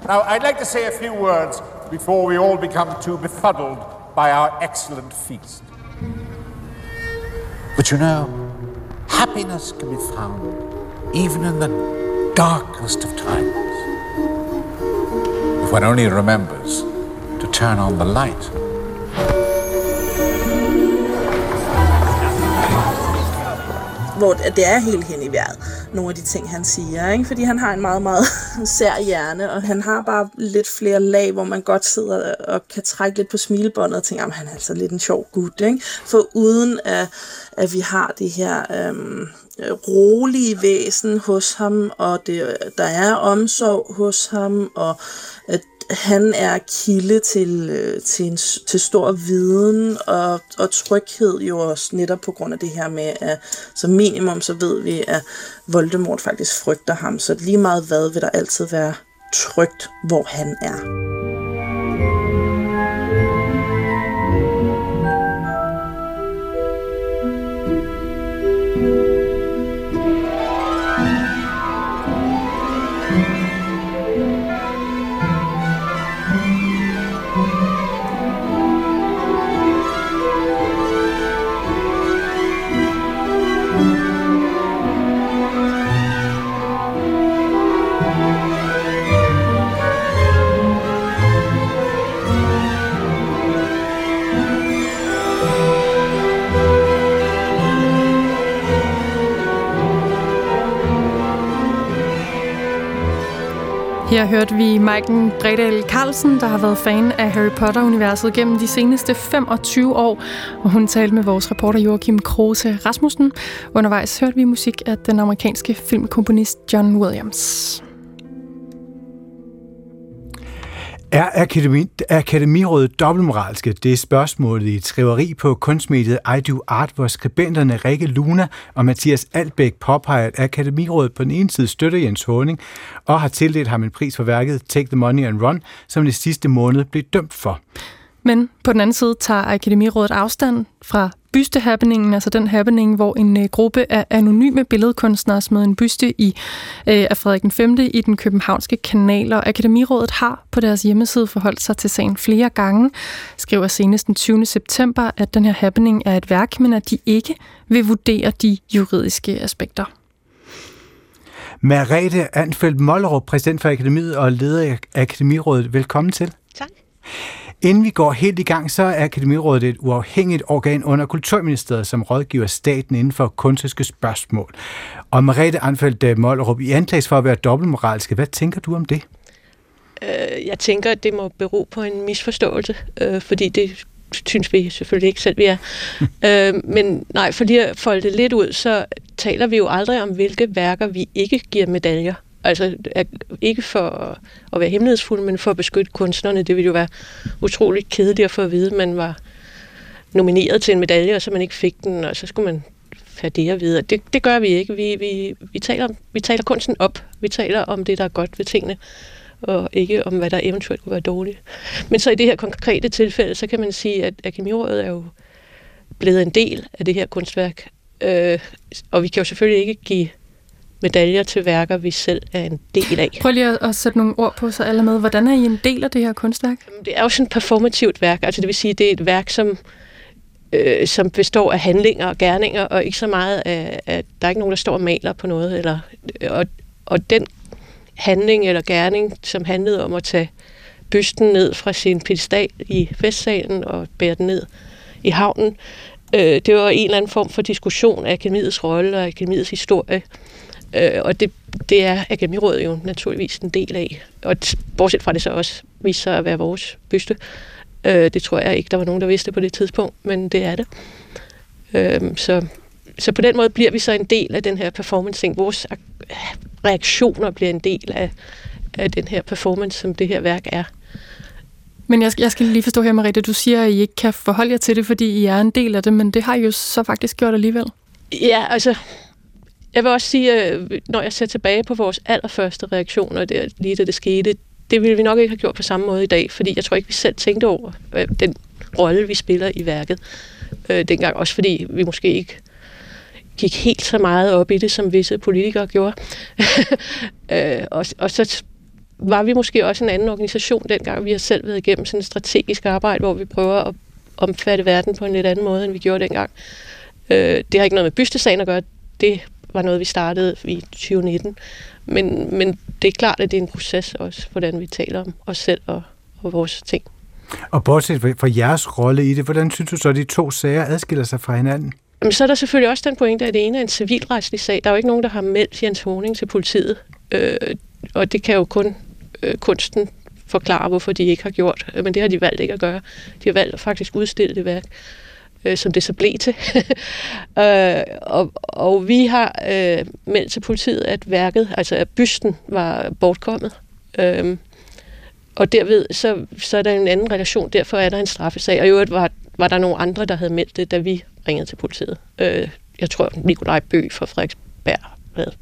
Now, I'd like to say a few words before we all become too befuddled by our excellent feast. But you know, happiness can be found even in the darkest of times. If one only remembers to turn on the light. Hvor det er helt hen i vejret, nogle af de ting, han siger. Ikke? Fordi han har en meget, meget sær hjerne, og han har bare lidt flere lag, hvor man godt sidder og kan trække lidt på smilebåndet og tænke, at han er altså lidt en sjov gut. Ikke? For uden at, at vi har det her øhm, rolige væsen hos ham, og det, der er omsorg hos ham, og at han er kilde til, øh, til, en, til stor viden og, og tryghed jo også netop på grund af det her med, at som minimum så ved vi, at Voldemort faktisk frygter ham. Så lige meget hvad vil der altid være trygt, hvor han er. Her hørte vi Maiken Bredal Carlsen, der har været fan af Harry Potter-universet gennem de seneste 25 år, og hun talte med vores reporter Joachim Kruse Rasmussen. Undervejs hørte vi musik af den amerikanske filmkomponist John Williams. Er Akademi, Akademirådet dobbeltmoralske? Det er spørgsmålet i et skriveri på kunstmediet I Do Art, hvor skribenterne Rikke Luna og Mathias Albæk påpeger, at Akademirådet på den ene side støtter Jens Håning og har tildelt ham en pris for værket Take the Money and Run, som det sidste måned blev dømt for. Men på den anden side tager Akademirådet afstand fra bystehappeningen, altså den happening, hvor en øh, gruppe af anonyme billedkunstnere smed en byste i øh, af Frederik den 5. i den københavnske kanal, og Akademirådet har på deres hjemmeside forholdt sig til sagen flere gange, skriver senest den 20. september, at den her happening er et værk, men at de ikke vil vurdere de juridiske aspekter. Merete Anfeldt Mollerup, præsident for Akademiet og leder af Akademirådet. Velkommen til. Tak. Inden vi går helt i gang, så er Akademirådet et uafhængigt organ under Kulturministeriet, som rådgiver staten inden for kunstiske spørgsmål. Og Merete Anfeldt Mollerup, i anklages for at være dobbeltmoralske. Hvad tænker du om det? Øh, jeg tænker, at det må bero på en misforståelse, øh, fordi det synes vi selvfølgelig ikke selv, vi er. øh, men nej, for lige at folde det lidt ud, så taler vi jo aldrig om, hvilke værker vi ikke giver medaljer. Altså ikke for at være hemmelighedsfuld, men for at beskytte kunstnerne. Det ville jo være utroligt kedeligt at få at vide, at man var nomineret til en medalje, og så man ikke fik den, og så skulle man have det videre. Det, det gør vi ikke. Vi, vi, vi, taler, vi taler kunsten op. Vi taler om det, der er godt ved tingene, og ikke om, hvad der eventuelt kunne være dårligt. Men så i det her konkrete tilfælde, så kan man sige, at Akademirådet er jo blevet en del af det her kunstværk. Øh, og vi kan jo selvfølgelig ikke give medaljer til værker, vi selv er en del af. Prøv lige at, sætte nogle ord på, så alle med. Hvordan er I en del af det her kunstværk? Det er jo sådan et performativt værk, altså det vil sige, det er et værk, som, øh, som består af handlinger og gerninger, og ikke så meget af, at der er ikke nogen, der står og maler på noget. Eller, og, og den handling eller gerning, som handlede om at tage bysten ned fra sin pedestal i festsalen og bære den ned i havnen, øh, det var en eller anden form for diskussion af akademiets rolle og akademiets historie. Øh, og det, det er Akademirådet jo naturligvis en del af. Og bortset fra det så også viser sig at være vores byste. Øh, det tror jeg ikke, der var nogen, der vidste på det tidspunkt, men det er det. Øh, så, så på den måde bliver vi så en del af den her performance. Vores reaktioner bliver en del af, af den her performance, som det her værk er. Men jeg skal, jeg skal lige forstå her, Mariette, du siger, at I ikke kan forholde jer til det, fordi I er en del af det, men det har I jo så faktisk gjort alligevel. Ja, altså, jeg vil også sige, at når jeg ser tilbage på vores allerførste reaktioner, der, lige da det skete, det ville vi nok ikke have gjort på samme måde i dag, fordi jeg tror ikke, vi selv tænkte over øh, den rolle, vi spiller i værket øh, dengang. Også fordi vi måske ikke gik helt så meget op i det, som visse politikere gjorde. øh, og, og så var vi måske også en anden organisation dengang. Vi har selv været igennem sådan et strategisk arbejde, hvor vi prøver at omfatte verden på en lidt anden måde, end vi gjorde dengang. Øh, det har ikke noget med bystesagen at gøre. Det var noget, vi startede i 2019. Men, men det er klart, at det er en proces også, hvordan vi taler om os selv og, og vores ting. Og bortset fra jeres rolle i det, hvordan synes du så, at de to sager adskiller sig fra hinanden? Jamen, så er der selvfølgelig også den pointe, at det ene er en civilretslig sag. Der er jo ikke nogen, der har meldt Jens Honing til politiet. Øh, og det kan jo kun øh, kunsten forklare, hvorfor de ikke har gjort. Men det har de valgt ikke at gøre. De har valgt at faktisk udstille det værk øh, som det så blev til. øh, og, og vi har øh, meldt til politiet, at værket, altså at bysten, var bortkommet. Øh, og derved, så, så er der en anden relation, derfor er der en straffesag. Og i øvrigt var, var der nogle andre, der havde meldt det, da vi ringede til politiet. Øh, jeg tror, Nikolaj Bø fra Frederiksberg havde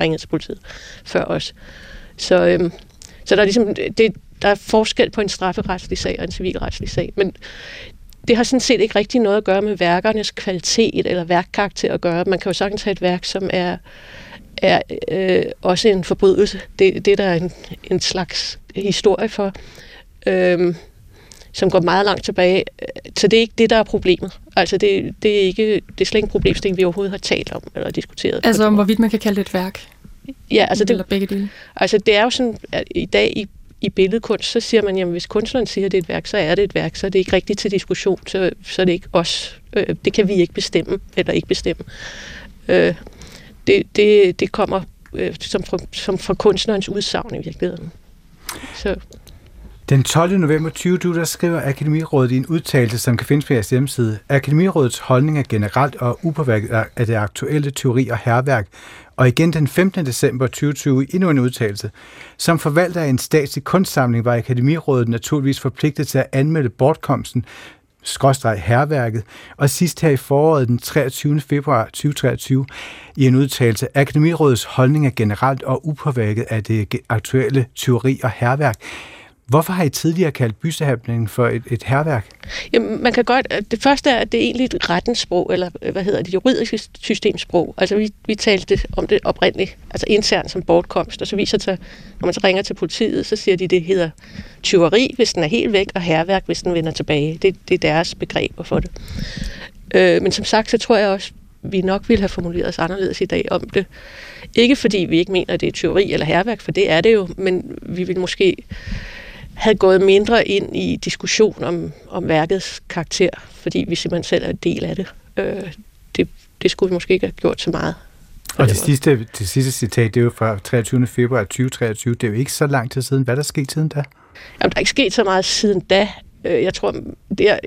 ringet til politiet før os. Så, øh, så der er ligesom, det, der er forskel på en strafferetslig sag og en civilretslig sag. Men det har sådan set ikke rigtig noget at gøre med værkernes kvalitet eller værkkarakter at gøre. Man kan jo sagtens have et værk, som er, er øh, også en forbrydelse. Det, det der er en, en slags historie for, øh, som går meget langt tilbage. Så det er ikke det, der er problemet. Altså det, det, er, ikke, det er slet ikke en problemstilling, vi overhovedet har talt om eller diskuteret. Altså om hvorvidt man kan kalde det et værk? Ja, altså det, eller begge dele. Altså det er jo sådan, at i dag i i billedkunst, så siger man, jamen hvis kunstneren siger, at det er et værk, så er det et værk, så er det ikke rigtigt til diskussion, så, så er det ikke os. Øh, det kan vi ikke bestemme, eller ikke bestemme. Øh, det, det, det kommer øh, som, fra, som fra kunstnerens udsagn i virkeligheden. Så Den 12. november 2020, der skriver Akademirådet i en udtalelse, som kan findes på jeres hjemmeside. Akademirådets holdning er generelt og upåvirket af det aktuelle teori og herværk. Og igen den 15. december 2020 endnu en udtalelse. Som forvalter af en statslig kunstsamling var Akademirådet naturligvis forpligtet til at anmelde bortkomsten, skråstreg herværket, og sidst her i foråret den 23. februar 2023 i en udtalelse, Akademirådets holdning er generelt og upåvirket af det aktuelle teori og herværk. Hvorfor har I tidligere kaldt bysehandlingen for et, et herværk? Jamen, man kan godt... Øh, det første er, at det er egentlig et rettensprog, eller øh, hvad hedder det, juridiske systemsprog. Altså, vi, vi talte om det oprindeligt, altså internt som bortkomst, og så viser det sig, når man så ringer til politiet, så siger de, det hedder tyveri, hvis den er helt væk, og herværk, hvis den vender tilbage. Det, det er deres begreber for det. Øh, men som sagt, så tror jeg også, vi nok ville have formuleret os anderledes i dag om det. Ikke fordi vi ikke mener, at det er tyveri eller herværk, for det er det jo, men vi vil måske havde gået mindre ind i diskussion om, om værkets karakter, fordi vi simpelthen selv er en del af det. Øh, det. Det skulle vi måske ikke have gjort så meget. Og det sidste, det sidste citat, det er jo fra 23. februar 2023. Det er jo ikke så lang tid siden. Hvad er der sket siden da? Jamen, der er ikke sket så meget siden da. Øh, jeg tror, det er,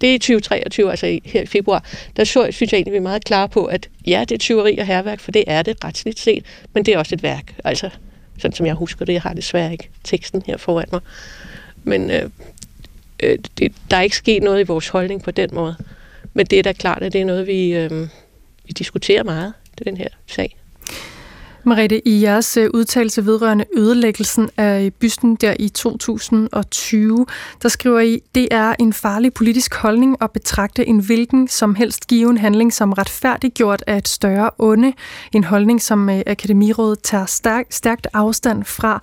det er i 2023, altså her i februar, der så, synes jeg egentlig, vi er meget klar på, at ja, det er tyveri og herværk, for det er det retsligt set, men det er også et værk. Altså, sådan som jeg husker det. Jeg har desværre ikke teksten her foran mig. Men øh, øh, det, der er ikke sket noget i vores holdning på den måde. Men det er da klart, at det er noget, vi, øh, vi diskuterer meget, det den her sag. Mariette, i jeres øh, udtalelse vedrørende ødelæggelsen af øh, bysten der i 2020, der skriver I, det er en farlig politisk holdning at betragte en hvilken som helst given handling som retfærdiggjort af et større onde. En holdning, som øh, Akademirådet tager stærk, stærkt afstand fra.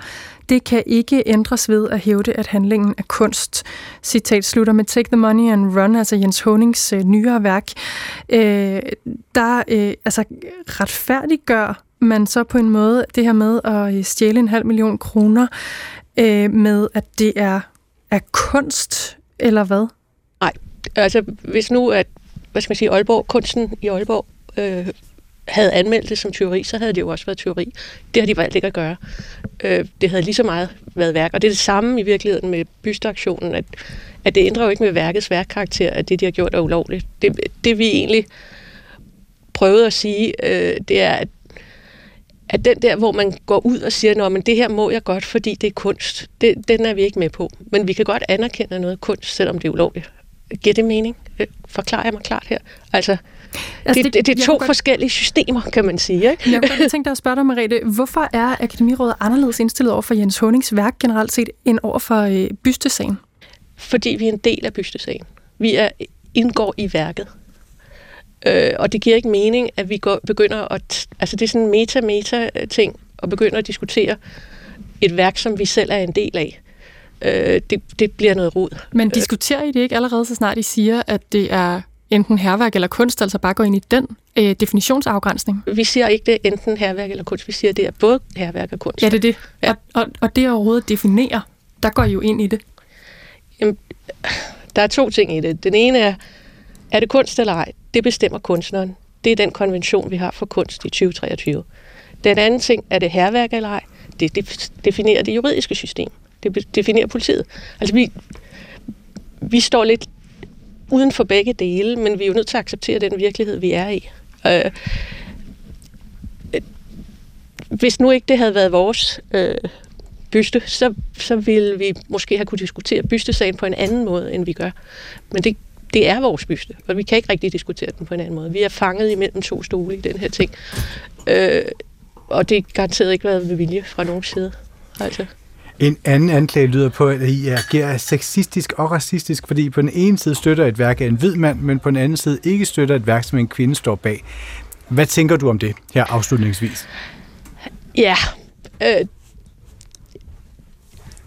Det kan ikke ændres ved at hævde, at handlingen er kunst. Citat slutter med Take the Money and Run, altså Jens Honings nyere værk. Øh, der øh, altså retfærdiggør man så på en måde det her med at øh, stjæle en halv million kroner øh, med, at det er, er kunst, eller hvad? Nej, altså hvis nu, at hvad skal man sige, Aalborg, kunsten i Aalborg øh, havde anmeldt det som teori, så havde det jo også været teori. Det har de valgt ikke at gøre. Øh, det havde lige så meget været værk. Og det er det samme i virkeligheden med bystaktionen, at, at det ændrer jo ikke med værkets værkkarakter, at det, de har gjort, er ulovligt. Det, det vi egentlig prøvede at sige, øh, det er, at at den der, hvor man går ud og siger, at det her må jeg godt, fordi det er kunst, det, den er vi ikke med på. Men vi kan godt anerkende noget kunst, selvom det er ulovligt. Giver det mening? Øh, forklarer jeg mig klart her? Altså, altså det, det, det er to godt... forskellige systemer, kan man sige. Ikke? Jeg kunne godt tænke dig at spørge dig, Mariette, hvorfor er Akademirådet anderledes indstillet over for Jens Honings værk generelt set, end over for øh, bystesagen? Fordi vi er en del af bystesagen. Vi er, indgår i værket. Øh, og det giver ikke mening, at vi går, begynder at... Altså det er sådan en meta-meta-ting, at begynde at diskutere et værk, som vi selv er en del af. Øh, det, det bliver noget rod. Men diskuterer I det ikke allerede, så snart I siger, at det er enten herværk eller kunst, altså bare gå ind i den øh, definitionsafgrænsning? Vi siger ikke, det er enten herværk eller kunst. Vi siger, det er både herværk og kunst. Ja, det er det. Ja. Og, og, og det overhovedet definere, der går I jo ind i det. Jamen, der er to ting i det. Den ene er, er det kunst eller ej? Det bestemmer kunstneren. Det er den konvention, vi har for kunst i 2023. Den anden ting, er det herværk eller ej? Det definerer det juridiske system. Det definerer politiet. Altså vi, vi står lidt uden for begge dele, men vi er jo nødt til at acceptere den virkelighed, vi er i. Øh, øh, hvis nu ikke det havde været vores øh, byste, så, så ville vi måske have kunne diskutere bystesagen på en anden måde, end vi gør. Men det det er vores byste, og vi kan ikke rigtig diskutere den på en anden måde. Vi er fanget imellem to stole i den her ting. Øh, og det er garanteret ikke været med vilje fra nogen side. Altså. En anden anklage lyder på, at I agerer sexistisk og racistisk, fordi på den ene side støtter et værk af en hvid mand, men på den anden side ikke støtter et værk, som en kvinde står bag. Hvad tænker du om det her afslutningsvis? Ja, øh,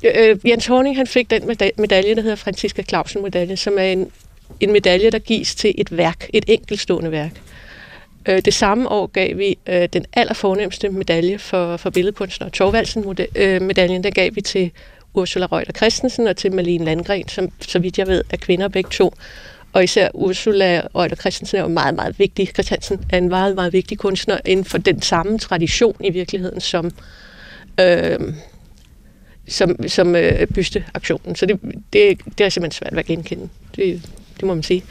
øh, Jens Horning han fik den medalje, der hedder Franziska Clausen medalje, som er en en medalje, der gives til et værk, et enkeltstående værk. Øh, det samme år gav vi øh, den allerfornemmeste medalje for, for billedkunstner, Torvaldsen-medaljen, øh, den gav vi til Ursula Reuter Christensen og til Malene Landgren, som så vidt jeg ved er kvinder begge to. Og især Ursula Reuter Christensen er jo meget, meget vigtig. Christensen er en meget, meget vigtig kunstner inden for den samme tradition i virkeligheden, som, øh, som, som øh, bysteaktionen. Så det, det, det er simpelthen svært at genkende. Det, det må man sige.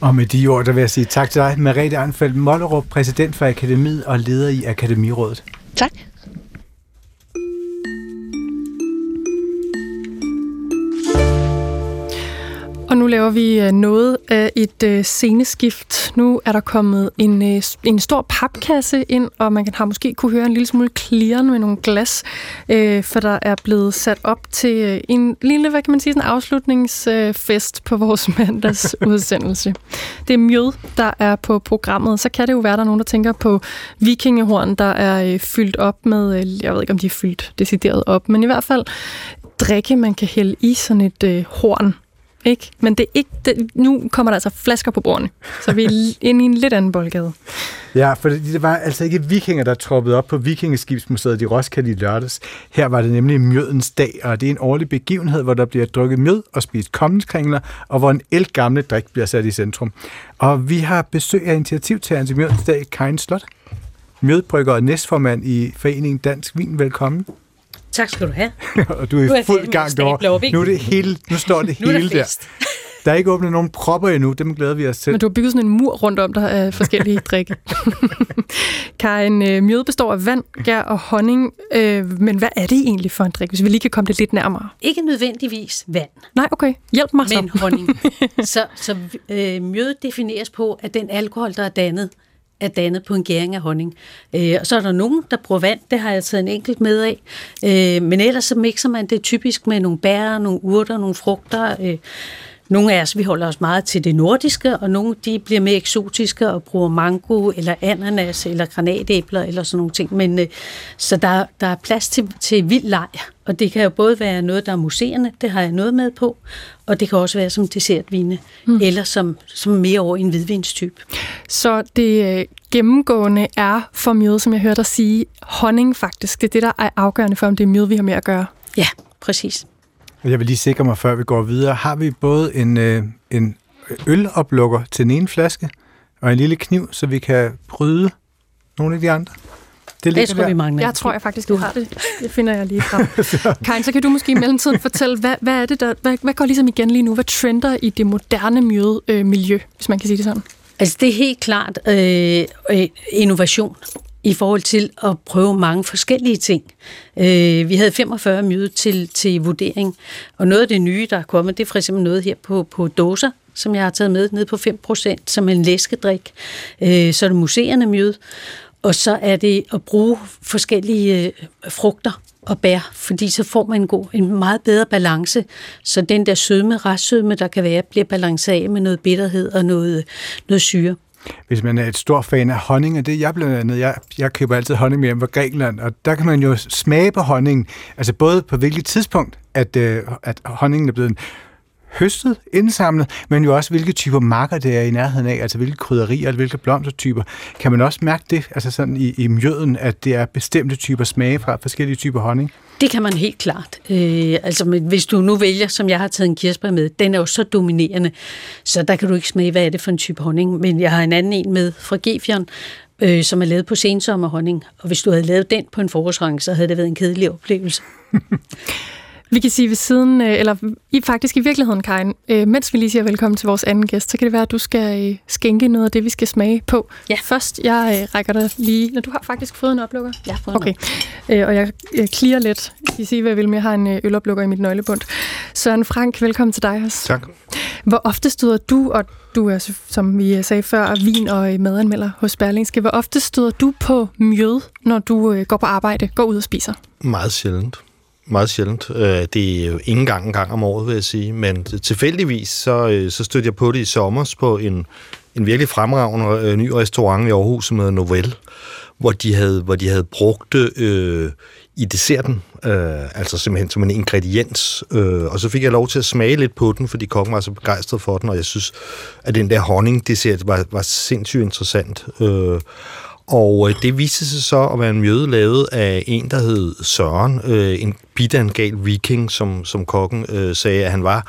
Og med de ord, der vil jeg sige tak til dig, Merete Arnfeldt Mollerup, præsident for Akademiet og leder i Akademirådet. Tak. Laver vi øh, noget af et øh, sceneskift. Nu er der kommet en, øh, en stor papkasse ind, og man kan har måske kunne høre en lille smule klirren med nogle glas, øh, for der er blevet sat op til øh, en lille, hvad kan man sige, en afslutningsfest øh, på vores mandags udsendelse. Det er Mjød, der er på programmet. Så kan det jo være, der er nogen, der tænker på vikingehorn, der er fyldt op med, jeg ved ikke, om de er fyldt decideret op, men i hvert fald drikke, man kan hælde i sådan et øh, horn. Ikke? Men det er ikke, det, nu kommer der altså flasker på bordene, så vi er inde i en lidt anden boldgade. Ja, for det, var altså ikke vikinger, der troppede op på Vikingeskibsmuseet i Roskilde i lørdags. Her var det nemlig Mjødens dag, og det er en årlig begivenhed, hvor der bliver drukket mjød og spist kommenskringler, og hvor en elgamle drik bliver sat i centrum. Og vi har besøg af initiativtageren til Mjødens dag, Karin Slot. Mjødbrygger og næstformand i Foreningen Dansk Vin. Velkommen. Tak skal du have. og du er i fuld gang derovre. Nu, er det hele, nu står det hele der. Der er ikke åbnet nogen propper endnu, dem glæder vi os til. Men du har bygget sådan en mur rundt om, der er forskellige drikke. Karin, øh, mjød består af vand, gær og honning, øh, men hvad er det egentlig for en drik, hvis vi lige kan komme det lidt nærmere? Ikke nødvendigvis vand. Nej, okay. Hjælp mig så. Men honning. så så øh, mjød defineres på, at den alkohol, der er dannet, er dannet på en gæring af honning. Øh, og så er der nogen, der bruger vand, det har jeg taget en enkelt med af. Øh, men ellers så mixer man det typisk med nogle bær, nogle urter, nogle frugter. Øh, nogle af os, vi holder os meget til det nordiske, og nogle de bliver mere eksotiske og bruger mango eller ananas eller granatæbler eller sådan nogle ting. Men, øh, så der, der er plads til, til vild leg, og det kan jo både være noget, der er museerne, det har jeg noget med på, og det kan også være som dessertvine, mm. eller som, som mere over en hvidvinstype. Så det øh, gennemgående er for mjød, som jeg hørte dig sige, honning faktisk. Det er det, der er afgørende for, om det er mjød, vi har med at gøre. Ja, præcis. Jeg vil lige sikre mig, før vi går videre. Har vi både en, øh, en øloplukker til den ene flaske, og en lille kniv, så vi kan bryde nogle af de andre? Det, det skulle vi mange Jeg tror jeg faktisk, du har det. Det finder jeg lige frem. Karin, så kan du måske i mellemtiden fortælle, hvad, hvad er det, der, hvad, hvad går ligesom igen lige nu? Hvad trender i det moderne mjøde, øh, miljø, hvis man kan sige det sådan? Altså det er helt klart øh, øh innovation i forhold til at prøve mange forskellige ting. Øh, vi havde 45 møde til, til vurdering, og noget af det nye, der er kommet, det er for eksempel noget her på, på dåser, som jeg har taget med ned på 5%, som en læskedrik. Øh, så er det museerne myde, og så er det at bruge forskellige øh, frugter og bær, fordi så får man en, god, en meget bedre balance, så den der sødme, restsødme, der kan være, bliver balanceret af med noget bitterhed og noget, noget syre. Hvis man er et stor fan af honning, og det jeg blandt andet, jeg, jeg køber altid honning med hjem fra Grækenland, og der kan man jo smage på honningen, altså både på hvilket tidspunkt, at, øh, at honningen er blevet høstet, indsamlet, men jo også hvilke typer marker det er i nærheden af, altså hvilke krydderier, hvilke blomstertyper. Kan man også mærke det, altså sådan i, i mjøden, at det er bestemte typer smage fra forskellige typer honning? Det kan man helt klart. Øh, altså, hvis du nu vælger, som jeg har taget en kirsebær med, den er jo så dominerende, så der kan du ikke smage, hvad er det for en type honning. Men jeg har en anden en med fra Gefion, øh, som er lavet på sensommerhonning. Og hvis du havde lavet den på en forårsrang, så havde det været en kedelig oplevelse. Vi kan sige ved siden, øh, eller i, faktisk i virkeligheden, Karin, øh, mens vi lige siger velkommen til vores anden gæst, så kan det være, at du skal øh, skænke noget af det, vi skal smage på. Ja. Først, jeg rækker dig lige... Når du har faktisk fået en oplukker? Ja, fået Okay. Og jeg, jeg clear lidt. Jeg kan sige, hvad jeg vil, men jeg har en øloplukker i mit nøglebund. Søren Frank, velkommen til dig også. Tak. Hvor ofte støder du, og du er, som vi sagde før, vin- og madanmelder hos Berlingske. Hvor ofte støder du på mjød, når du går på arbejde, går ud og spiser? Meget sjældent meget sjældent. Øh, det er jo ingen gang en gang om året, vil jeg sige. Men tilfældigvis, så, øh, så stødte jeg på det i sommer på en, en virkelig fremragende øh, ny restaurant i Aarhus, som hedder Novel, hvor de havde, hvor de havde brugt det øh, i desserten, øh, altså simpelthen som en ingrediens. Øh, og så fik jeg lov til at smage lidt på den, fordi kokken var så begejstret for den, og jeg synes, at den der honning-dessert var, var sindssygt interessant. Øh, og øh, det viste sig så at være en mjøde lavet af en, der hed Søren, øh, en bidangal viking, som, som kokken øh, sagde, at han var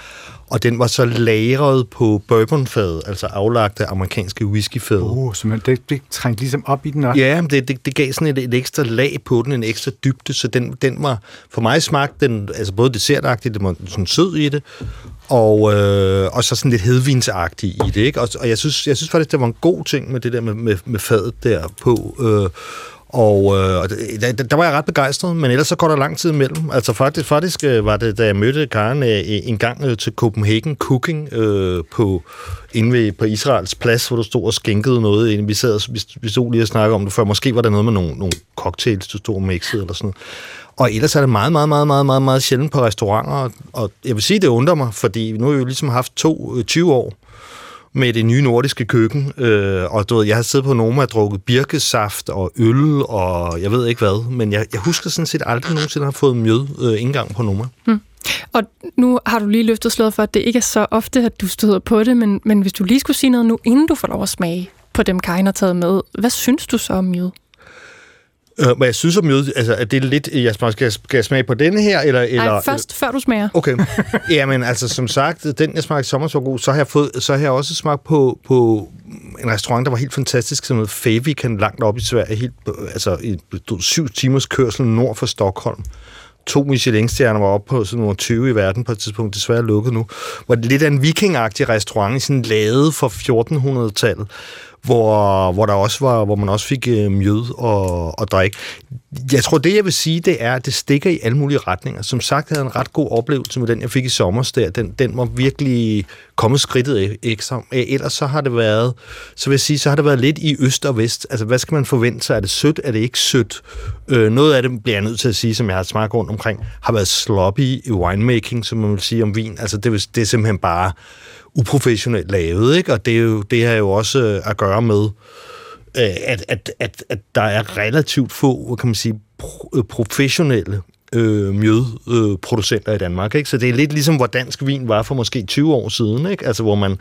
og den var så lagret på bourbonfad, altså aflagte amerikanske whiskyfad. Oh, så man, det, det trængte ligesom op i den også? Ja, det, det, det gav sådan et, et ekstra lag på den, en ekstra dybde, så den, den var, for mig smagte den, altså både dessertagtigt, det var sådan sød i det, og, øh, og så sådan lidt hedvinsagtigt i det, ikke? Og, og jeg, synes, jeg synes faktisk, det var en god ting med det der med, med, med fadet der på, øh, og øh, der, der var jeg ret begejstret, men ellers så går der lang tid imellem. Altså faktisk, faktisk øh, var det, da jeg mødte Karen øh, en gang øh, til Copenhagen Cooking øh, på, inde ved, på Israels plads, hvor du stod og skænkede noget. Vi, sad, vi, vi stod lige og snakkede om det før. Måske var der noget med nogle, nogle cocktails, du stod og mixede eller sådan noget. Og ellers er det meget, meget, meget, meget, meget, meget sjældent på restauranter. Og jeg vil sige, det undrer mig, fordi nu har vi jo ligesom haft to, øh, 20 år med det nye nordiske køkken. Øh, og du ved, jeg har siddet på Noma og drukket birkesaft og øl og jeg ved ikke hvad, men jeg, jeg husker sådan set aldrig nogensinde har fået mjød øh, engang på Noma. Mm. Og nu har du lige løftet slået for, at det ikke er så ofte, at du støder på det, men, men hvis du lige skulle sige noget nu, inden du får lov at smage på dem, Karin har taget med, hvad synes du så om mjød? Øh, hvad jeg synes om mjød, altså, er det lidt, jeg skal, skal jeg smage på denne her? Eller, eller, Nej, først, før du smager. Okay. Jamen, altså, som sagt, den, jeg smagte sommer så god, så har jeg, fået, så har jeg også smagt på, på en restaurant, der var helt fantastisk, som hedder Faviken, langt op i Sverige, helt, altså, i syv timers kørsel nord for Stockholm to Michelin-stjerner var oppe på sådan nogle 20 i verden på et tidspunkt, desværre lukket nu, var det lidt af en vikingagtig restaurant, sådan lavet for 1400-tallet, hvor, hvor, der også var, hvor man også fik øh, mjød og, og drik. Jeg tror, det jeg vil sige, det er, at det stikker i alle mulige retninger. Som sagt havde jeg en ret god oplevelse med den, jeg fik i sommer der. Den, den var virkelig kommet skridtet e- ekstra. Ellers så har det været, så vil jeg sige, så har det været lidt i øst og vest. Altså, hvad skal man forvente sig? Er det sødt? Er det ikke sødt? Øh, noget af det bliver jeg nødt til at sige, som jeg har smagt rundt omkring, har været sloppy i winemaking, som man vil sige om vin. Altså, det, det er simpelthen bare uprofessionelt lavet, ikke? Og det, er jo, det har jo også øh, at gøre med, øh, at, at, at, at der er relativt få, kan man sige, pro, øh, professionelle øh, mjødproducenter øh, i Danmark. Ikke? Så det er lidt ligesom, hvor dansk vin var for måske 20 år siden. Ikke? Altså, hvor man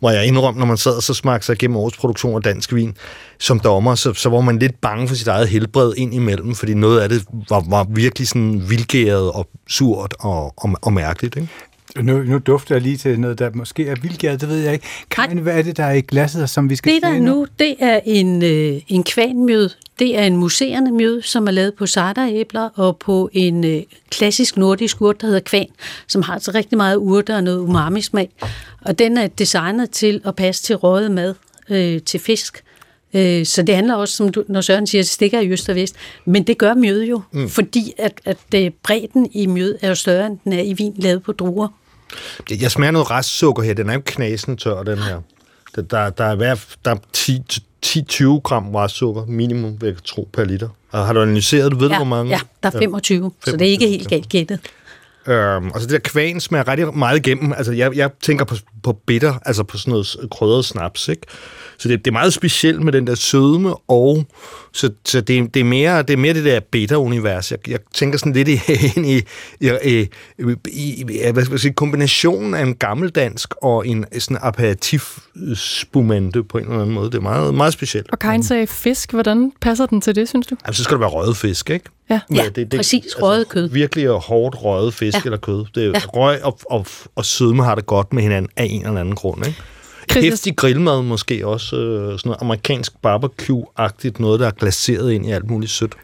hvor jeg indrømmer, når man sad og så smagte sig gennem års produktion af dansk vin som dommer, så, så var man lidt bange for sit eget helbred ind imellem, fordi noget af det var, var virkelig sådan vildgæret og surt og, og, og mærkeligt. Ikke? Nu, nu dufter jeg lige til noget, der måske er vildgæret, det ved jeg ikke. Karin, hvad er det, der er i glasset, som vi skal Det der nu, det er en, øh, en kvanmjød. Det er en museerne mjød, som er lavet på sarderæbler og på en øh, klassisk nordisk urt, der hedder kvan, som har altså rigtig meget urter og noget umami-smag. Og den er designet til at passe til røget mad, øh, til fisk. Øh, så det handler også, som du, når Søren siger, at det stikker i øst og vest. Men det gør mjød jo, mm. fordi at, at øh, bredden i mjød er jo større, end den er i vin lavet på druer. Jeg smager noget restsukker her. Den er jo knasen tør, den her. Der, der, der er, hver, der er 10-20 gram restsukker minimum, vil jeg tro, per liter. Og har du analyseret, du ved ja, hvor mange? Ja, der er 25, ja, 25 så det er ikke helt galt gættet. Øhm, og så det der kvan smager rigtig meget igennem. Altså, jeg, jeg tænker på, på bitter, altså på sådan noget krydret snaps, ikke? Så det, det er meget specielt med den der sødme, og så, så det, det, er mere, det er mere det der beta-univers. Jeg, jeg tænker sådan lidt i, ind i, i, i, i, i hvad skal jeg sige, kombinationen af en gammeldansk og en sådan aperitif spumante på en eller anden måde. Det er meget, meget specielt. Og Karin sagde fisk. Hvordan passer den til det, synes du? Jamen, så skal det være røget fisk, ikke? Ja, ja det, det, præcis. Altså, røget kød. Virkelig hårdt røget fisk ja. eller kød. Det er, ja. Røg og, og, og sødme har det godt med hinanden af en eller anden grund, ikke? Christian... Hæftig grillmad måske også. Øh, sådan noget amerikansk barbecue-agtigt. Noget, der er glaseret ind i alt muligt sødt.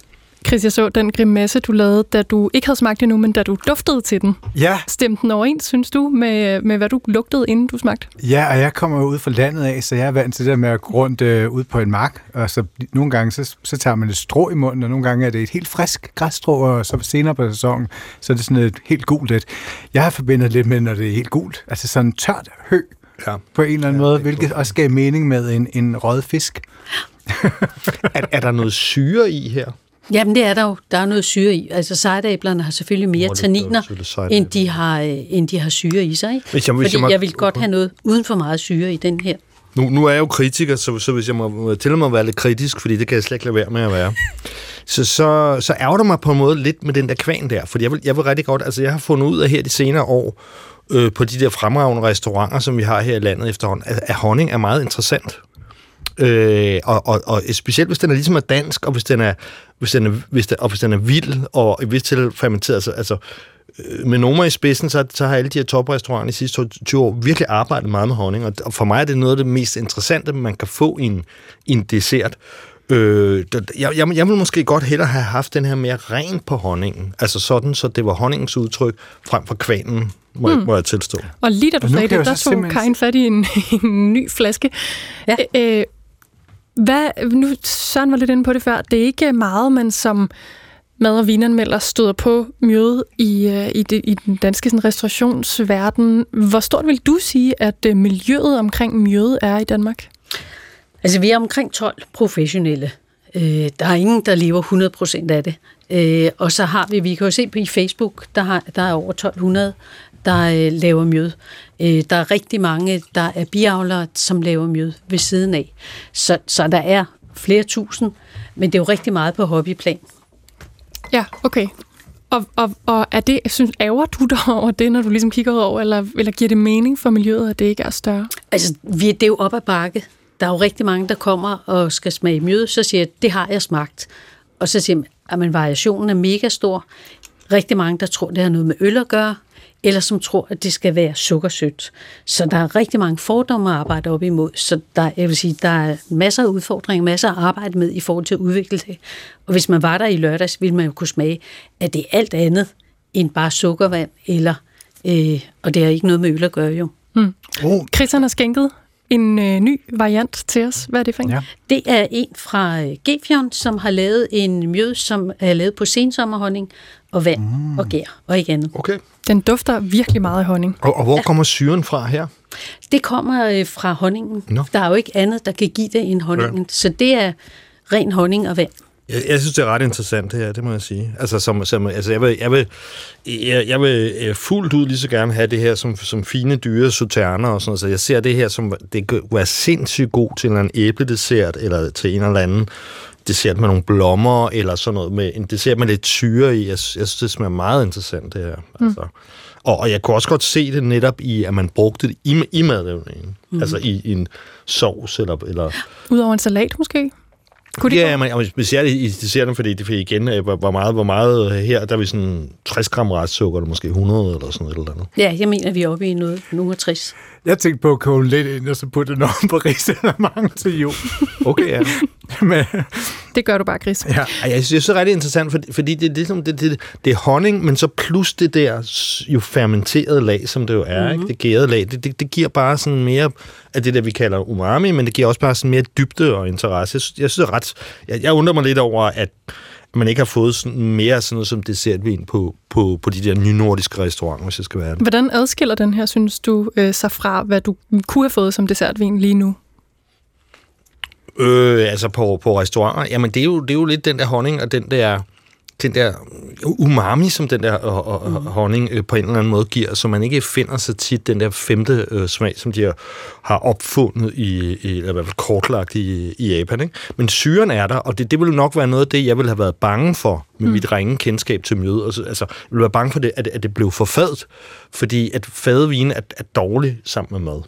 Chris, jeg så den grimasse, du lavede, da du ikke havde smagt endnu, men da du duftede til den. Ja. Stemte den overens, synes du, med, med hvad du lugtede, inden du smagte? Ja, og jeg kommer ud fra landet af, så jeg er vant til det med at gå rundt øh, ud på en mark, og så nogle gange, så, så tager man et strå i munden, og nogle gange er det et helt frisk græsstrå, og så senere på sæsonen, så er det sådan et helt gult lidt. Jeg har forbindet lidt med, når det er helt gult, altså sådan tørt hø, ja. på en eller anden ja, måde, hvilket også gav mening med en, en rød fisk. er, er der noget syre i her? Jamen, det er der jo. Der er noget syre i. Altså, sejdeæblerne har selvfølgelig mere tanniner, end de, har, øh, end de har syre i sig. Ikke? Hvis jeg, hvis Fordi jeg, må... jeg vil godt have noget uden for meget syre i den her. Nu, nu er jeg jo kritiker, så, så hvis jeg må til mig at være lidt kritisk, fordi det kan jeg slet ikke lade være med at være, så, så, så ærger det mig på en måde lidt med den der kvan der, fordi jeg vil, jeg vil rigtig godt, altså jeg har fundet ud af her de senere år, øh, på de der fremragende restauranter, som vi har her i landet efterhånden, at, at honning er meget interessant. Øh, og, og, og specielt hvis den er ligesom er dansk, og hvis den er, hvis den er, hvis den, og hvis den er vild, og i vist til fermenteret, altså, altså med Noma i spidsen, så, så har alle de her toprestauranter i de sidste 20 år virkelig arbejdet meget med honning, og, og for mig er det noget af det mest interessante, man kan få i en, i en dessert. Øh, jeg, jeg, jeg vil måske godt hellere have haft den her mere ren på honningen. Altså sådan, så det var honningens udtryk frem for kvanen, må, mm. jeg, må jeg tilstå. Og lige da du sagde det, der tog simpelthen... Karin fat i en, en ny flaske. Ja. Øh, hvad, nu Søren var lidt inde på det før. Det er ikke meget, man som mad- og vinanmelder støder på mjøde i, øh, i, det, i den danske sådan, restaurationsverden. Hvor stort vil du sige, at øh, miljøet omkring mjøde er i Danmark? Altså, vi er omkring 12 professionelle. Øh, der er ingen, der lever 100% af det. Øh, og så har vi, vi kan jo se på i Facebook, der, har, der er over 1200, der øh, laver mjød. Øh, der er rigtig mange, der er biavlere, som laver mjød ved siden af. Så, så der er flere tusind, men det er jo rigtig meget på hobbyplan. Ja, okay. Og, og, og er det, synes, ærger du dig over det, når du ligesom kigger ud over, eller, eller giver det mening for miljøet, at det ikke er større? Altså, vi, det er jo op ad bakke. Der er jo rigtig mange, der kommer og skal smage mjød, så siger jeg, det har jeg smagt. Og så siger man, at variationen er mega stor. Rigtig mange, der tror, det har noget med øl at gøre, eller som tror, at det skal være sukkersødt. Så der er rigtig mange fordomme at arbejde op imod. Så der, jeg vil sige, der er masser af udfordringer, masser af arbejde med i forhold til at udvikle det. Og hvis man var der i lørdags, ville man jo kunne smage, at det er alt andet end bare sukkervand, eller, øh, og det har ikke noget med øl at gøre jo. Hmm. Oh. Christian har skænket en øh, ny variant til os. Hvad er det for en? Ja. Det er en fra øh, Gefjon, som har lavet en mjød, som er lavet på sensommerhonning og vand mm. og gær og ikke andet. Okay. Den dufter virkelig meget af honning. Og, og hvor ja. kommer syren fra her? Det kommer øh, fra honningen. No. Der er jo ikke andet, der kan give det end honningen. Ja. Så det er ren honning og vand. Jeg, jeg synes, det er ret interessant det her, det må jeg sige. Altså, som, som, altså jeg, vil, jeg, vil, jeg, jeg vil øh, fuldt ud lige så gerne have det her som, som fine, dyre sauterner og sådan noget. Så jeg ser det her som, det kan være sindssygt god til en æbledessert, eller til en eller anden dessert med nogle blommer, eller sådan noget med en dessert med lidt syre i. Jeg, jeg synes, det smager meget interessant, det her. Mm. Altså. Og, og jeg kunne også godt se det netop i, at man brugte det i, i madlavningen. Mm. Altså i, i en sovs, eller... eller Udover en salat måske? Kunne det ja, men specielt i desserten, fordi det igen, øh, hvor, meget, hvor meget øh, her, der er vi sådan 60 gram restsukker, eller måske 100 eller sådan noget eller andet. Ja, jeg mener, vi er oppe i noget, nogle 60. Jeg tænkte på at koge lidt ind, og så putte den om på mange til jul. Okay, ja. Men, det gør du bare, Chris. Ja. Jeg synes, det er rigtig interessant, fordi, fordi det, er ligesom, det, det, det er honning, men så plus det der jo fermenterede lag, som det jo er, mm-hmm. ikke? det gærede lag, det, det, det giver bare sådan mere af det der, vi kalder umami, men det giver også bare sådan mere dybde og interesse. Jeg synes, jeg, synes, ret, jeg, jeg undrer mig lidt over, at man ikke har fået sådan mere sådan noget som dessertvin på, på, på de der nye nordiske restauranter, hvis jeg skal være det. Hvordan adskiller den her, synes du, øh, sig fra, hvad du kunne have fået som dessertvin lige nu? Øh, altså på, på restauranter, jamen det er, jo, det er jo lidt den der honning og den der den der umami, som den der øh, mm. honning øh, på en eller anden måde giver, så man ikke finder så tit den der femte øh, smag, som de har opfundet i, i eller i hvert fald kortlagt i, i Japan. Ikke? Men syren er der, og det, det vil nok være noget af det, jeg ville have været bange for med mm. mit ringe kendskab til mjød. Altså, altså, jeg ville være bange for, det, at, at det blev for fadet, fordi at fadevin er, er dårligt sammen med mad.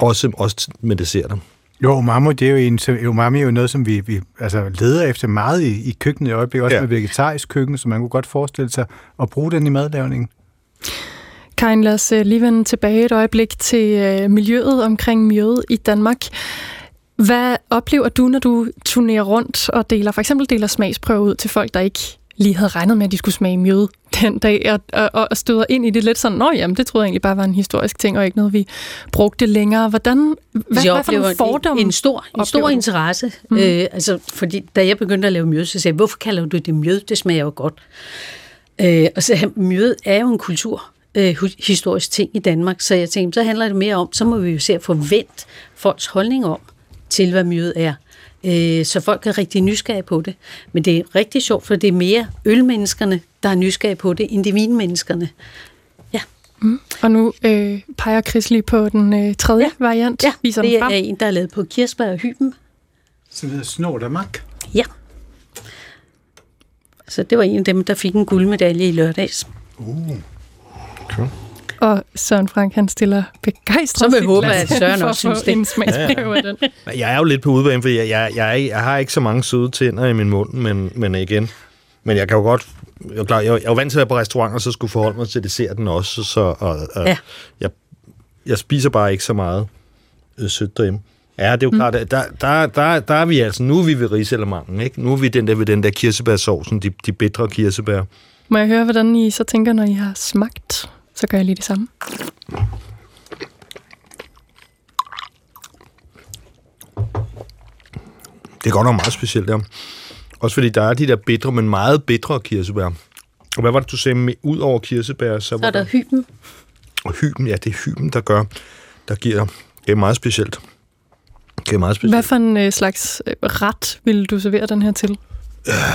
Også, også med desserter. Jo, umami, det er jo, en, umami er jo noget, som vi, vi altså, leder efter meget i, i køkkenet i øjeblikket, også ja. med vegetarisk køkken, så man kunne godt forestille sig at bruge den i madlavningen. Karin, lad os øh, lige vende tilbage et øjeblik til øh, miljøet omkring miljøet i Danmark. Hvad oplever du, når du turnerer rundt og deler, for eksempel deler smagsprøver ud til folk, der ikke lige havde regnet med, at de skulle smage mjød den dag, og, og, og støder ind i det lidt sådan, nå jamen, det troede jeg egentlig bare var en historisk ting, og ikke noget, vi brugte længere. Hvordan, hvad, jeg hvad for nogle fordomme? En stor, en stor interesse. Mm. Øh, altså, fordi da jeg begyndte at lave mjød, så sagde jeg, hvorfor kalder du det mjød? Det smager jo godt. Øh, og så mjød er jo en kultur, øh, historisk ting i Danmark, så jeg tænkte, så handler det mere om, så må vi jo se at forvente folks holdning om, til hvad mjød er. Øh, så folk er rigtig nysgerrige på det. Men det er rigtig sjovt, for det er mere ølmenneskerne, der er nysgerrige på det, end de vinmenneskerne. Ja. Mm. Og nu øh, peger Chris lige på den øh, tredje ja. variant. Ja, Viser det er frem. en, der er lavet på kirsebær og hyben. Som hedder Snordamak. Ja. Så det var en af dem, der fik en guldmedalje i lørdags. Uh. Okay. Og Søren Frank, han stiller begejstret Så vil håbe, at Søren for også synes det. en smagsprøve af den. Jeg er jo lidt på udebane, fordi jeg, jeg, jeg, jeg har ikke så mange søde tænder i min mund, men, men igen. Men jeg kan jo godt... Jeg er, klar, jeg, jeg er jo vant til at være på restaurant, og så skulle forholde mig til desserten også, så og, og, Ja. jeg, jeg spiser bare ikke så meget øh, sødt derhjemme. Ja, det er jo mm. klart, at der, der, der, der er vi altså, nu er vi ved riselemangen, ikke? Nu er vi den der ved den der kirsebærsovsen, de, de bedre kirsebær. Må jeg høre, hvordan I så tænker, når I har smagt? Så gør jeg lige det samme. Det er godt nok meget specielt, der. Også fordi der er de der bedre, men meget bedre kirsebær. Og hvad var det, du sagde med, ud over kirsebær? Så, Så var er der hyben. Og hyben, ja, det er hyben, der gør, der giver, det er meget specielt. Det er meget specielt. Hvad for en øh, slags øh, ret vil du servere den her til?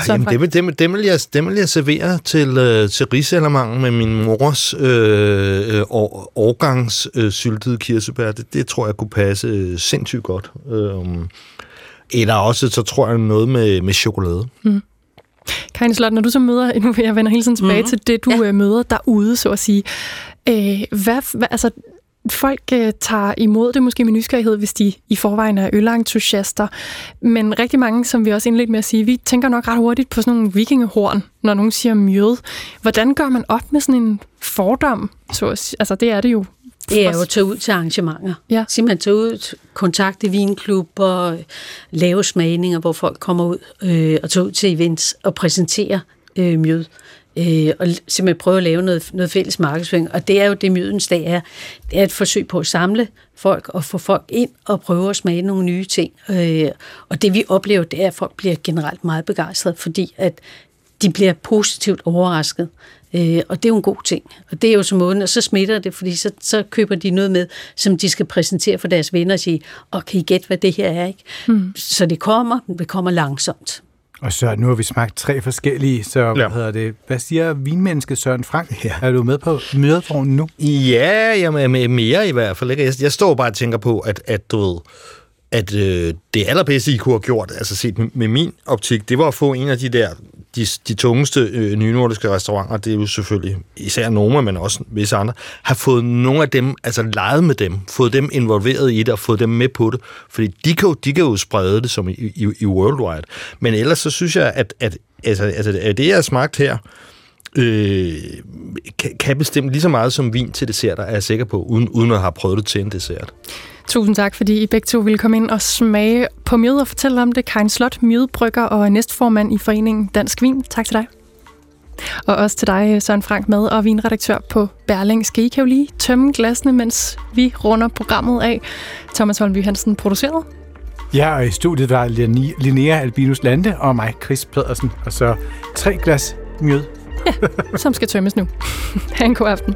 Søren Jamen, det vil, det, vil, det, vil jeg, det vil jeg servere til, øh, til risalamangen med min mors øh, øh, år, årgangs øh, syltede kirsebær. Det, det tror jeg kunne passe øh, sindssygt godt. Øh, eller også, så tror jeg noget med, med chokolade. Karin Slot, når du så møder, nu jeg vender hele tiden tilbage mm-hmm. til det, du ja. møder derude, så at sige. Øh, hvad, hvad, altså, folk øh, tager imod det måske med nysgerrighed, hvis de i forvejen er ølentusiaster. Men rigtig mange, som vi også indledte med at sige, vi tænker nok ret hurtigt på sådan nogle vikingehorn, når nogen siger mjød. Hvordan gør man op med sådan en fordom? Så, altså, det er det jo. Det er jo at tage ud til arrangementer. Ja. Simpelthen tage ud, kontakte vinklubber, lave smagninger, hvor folk kommer ud øh, og tage ud til events og præsentere øh, mjød. Øh, og simpelthen prøve at lave noget, noget fælles markedsføring. Og det er jo det, mjødens dag er. Det er et forsøg på at samle folk og få folk ind og prøve at smage nogle nye ting. Øh, og det vi oplever, det er, at folk bliver generelt meget begejstrede, fordi at de bliver positivt overrasket. Øh, og det er jo en god ting. Og det er jo så måden, og så smitter det, fordi så, så køber de noget med, som de skal præsentere for deres venner og sige, og kan I gætte, hvad det her er? Ikke? Mm. Så det kommer, men det kommer langsomt. Og så nu har vi smagt tre forskellige, så ja. hvad, hedder det, hvad siger vinmennesket Søren Frank? Ja. Er du med på mødevognen nu? Ja, jamen, med mere i hvert fald. Ikke? Jeg, jeg står bare og tænker på, at, at du ved, at øh, det allerbedste, I kunne have gjort, altså set med, med min optik, det var at få en af de der, de, de tungeste øh, nynordiske restauranter, det er jo selvfølgelig især Noma, men også visse andre, har fået nogle af dem, altså leget med dem, fået dem involveret i det og fået dem med på det, fordi de kan jo, de kan jo sprede det som i, i, i worldwide. Men ellers så synes jeg, at, at altså, altså, at det, jeg har smagt her, øh, kan, kan bestemme lige så meget som vin til desserter, er jeg sikker på, uden, uden at have prøvet det til en dessert. Tusind tak, fordi I begge to ville komme ind og smage på mjød og fortælle om det. Karin Slot, mjødbrygger og næstformand i foreningen Dansk Vin. Tak til dig. Og også til dig, Søren Frank, med og vinredaktør på Berling. Skal I kan jo lige tømme glasene, mens vi runder programmet af. Thomas Holmby Hansen produceret. Ja, og i studiet var Linnea Albinus Lande og mig, Chris Pedersen. Og så tre glas mjød. Ja, som skal tømmes nu. ha' en god aften.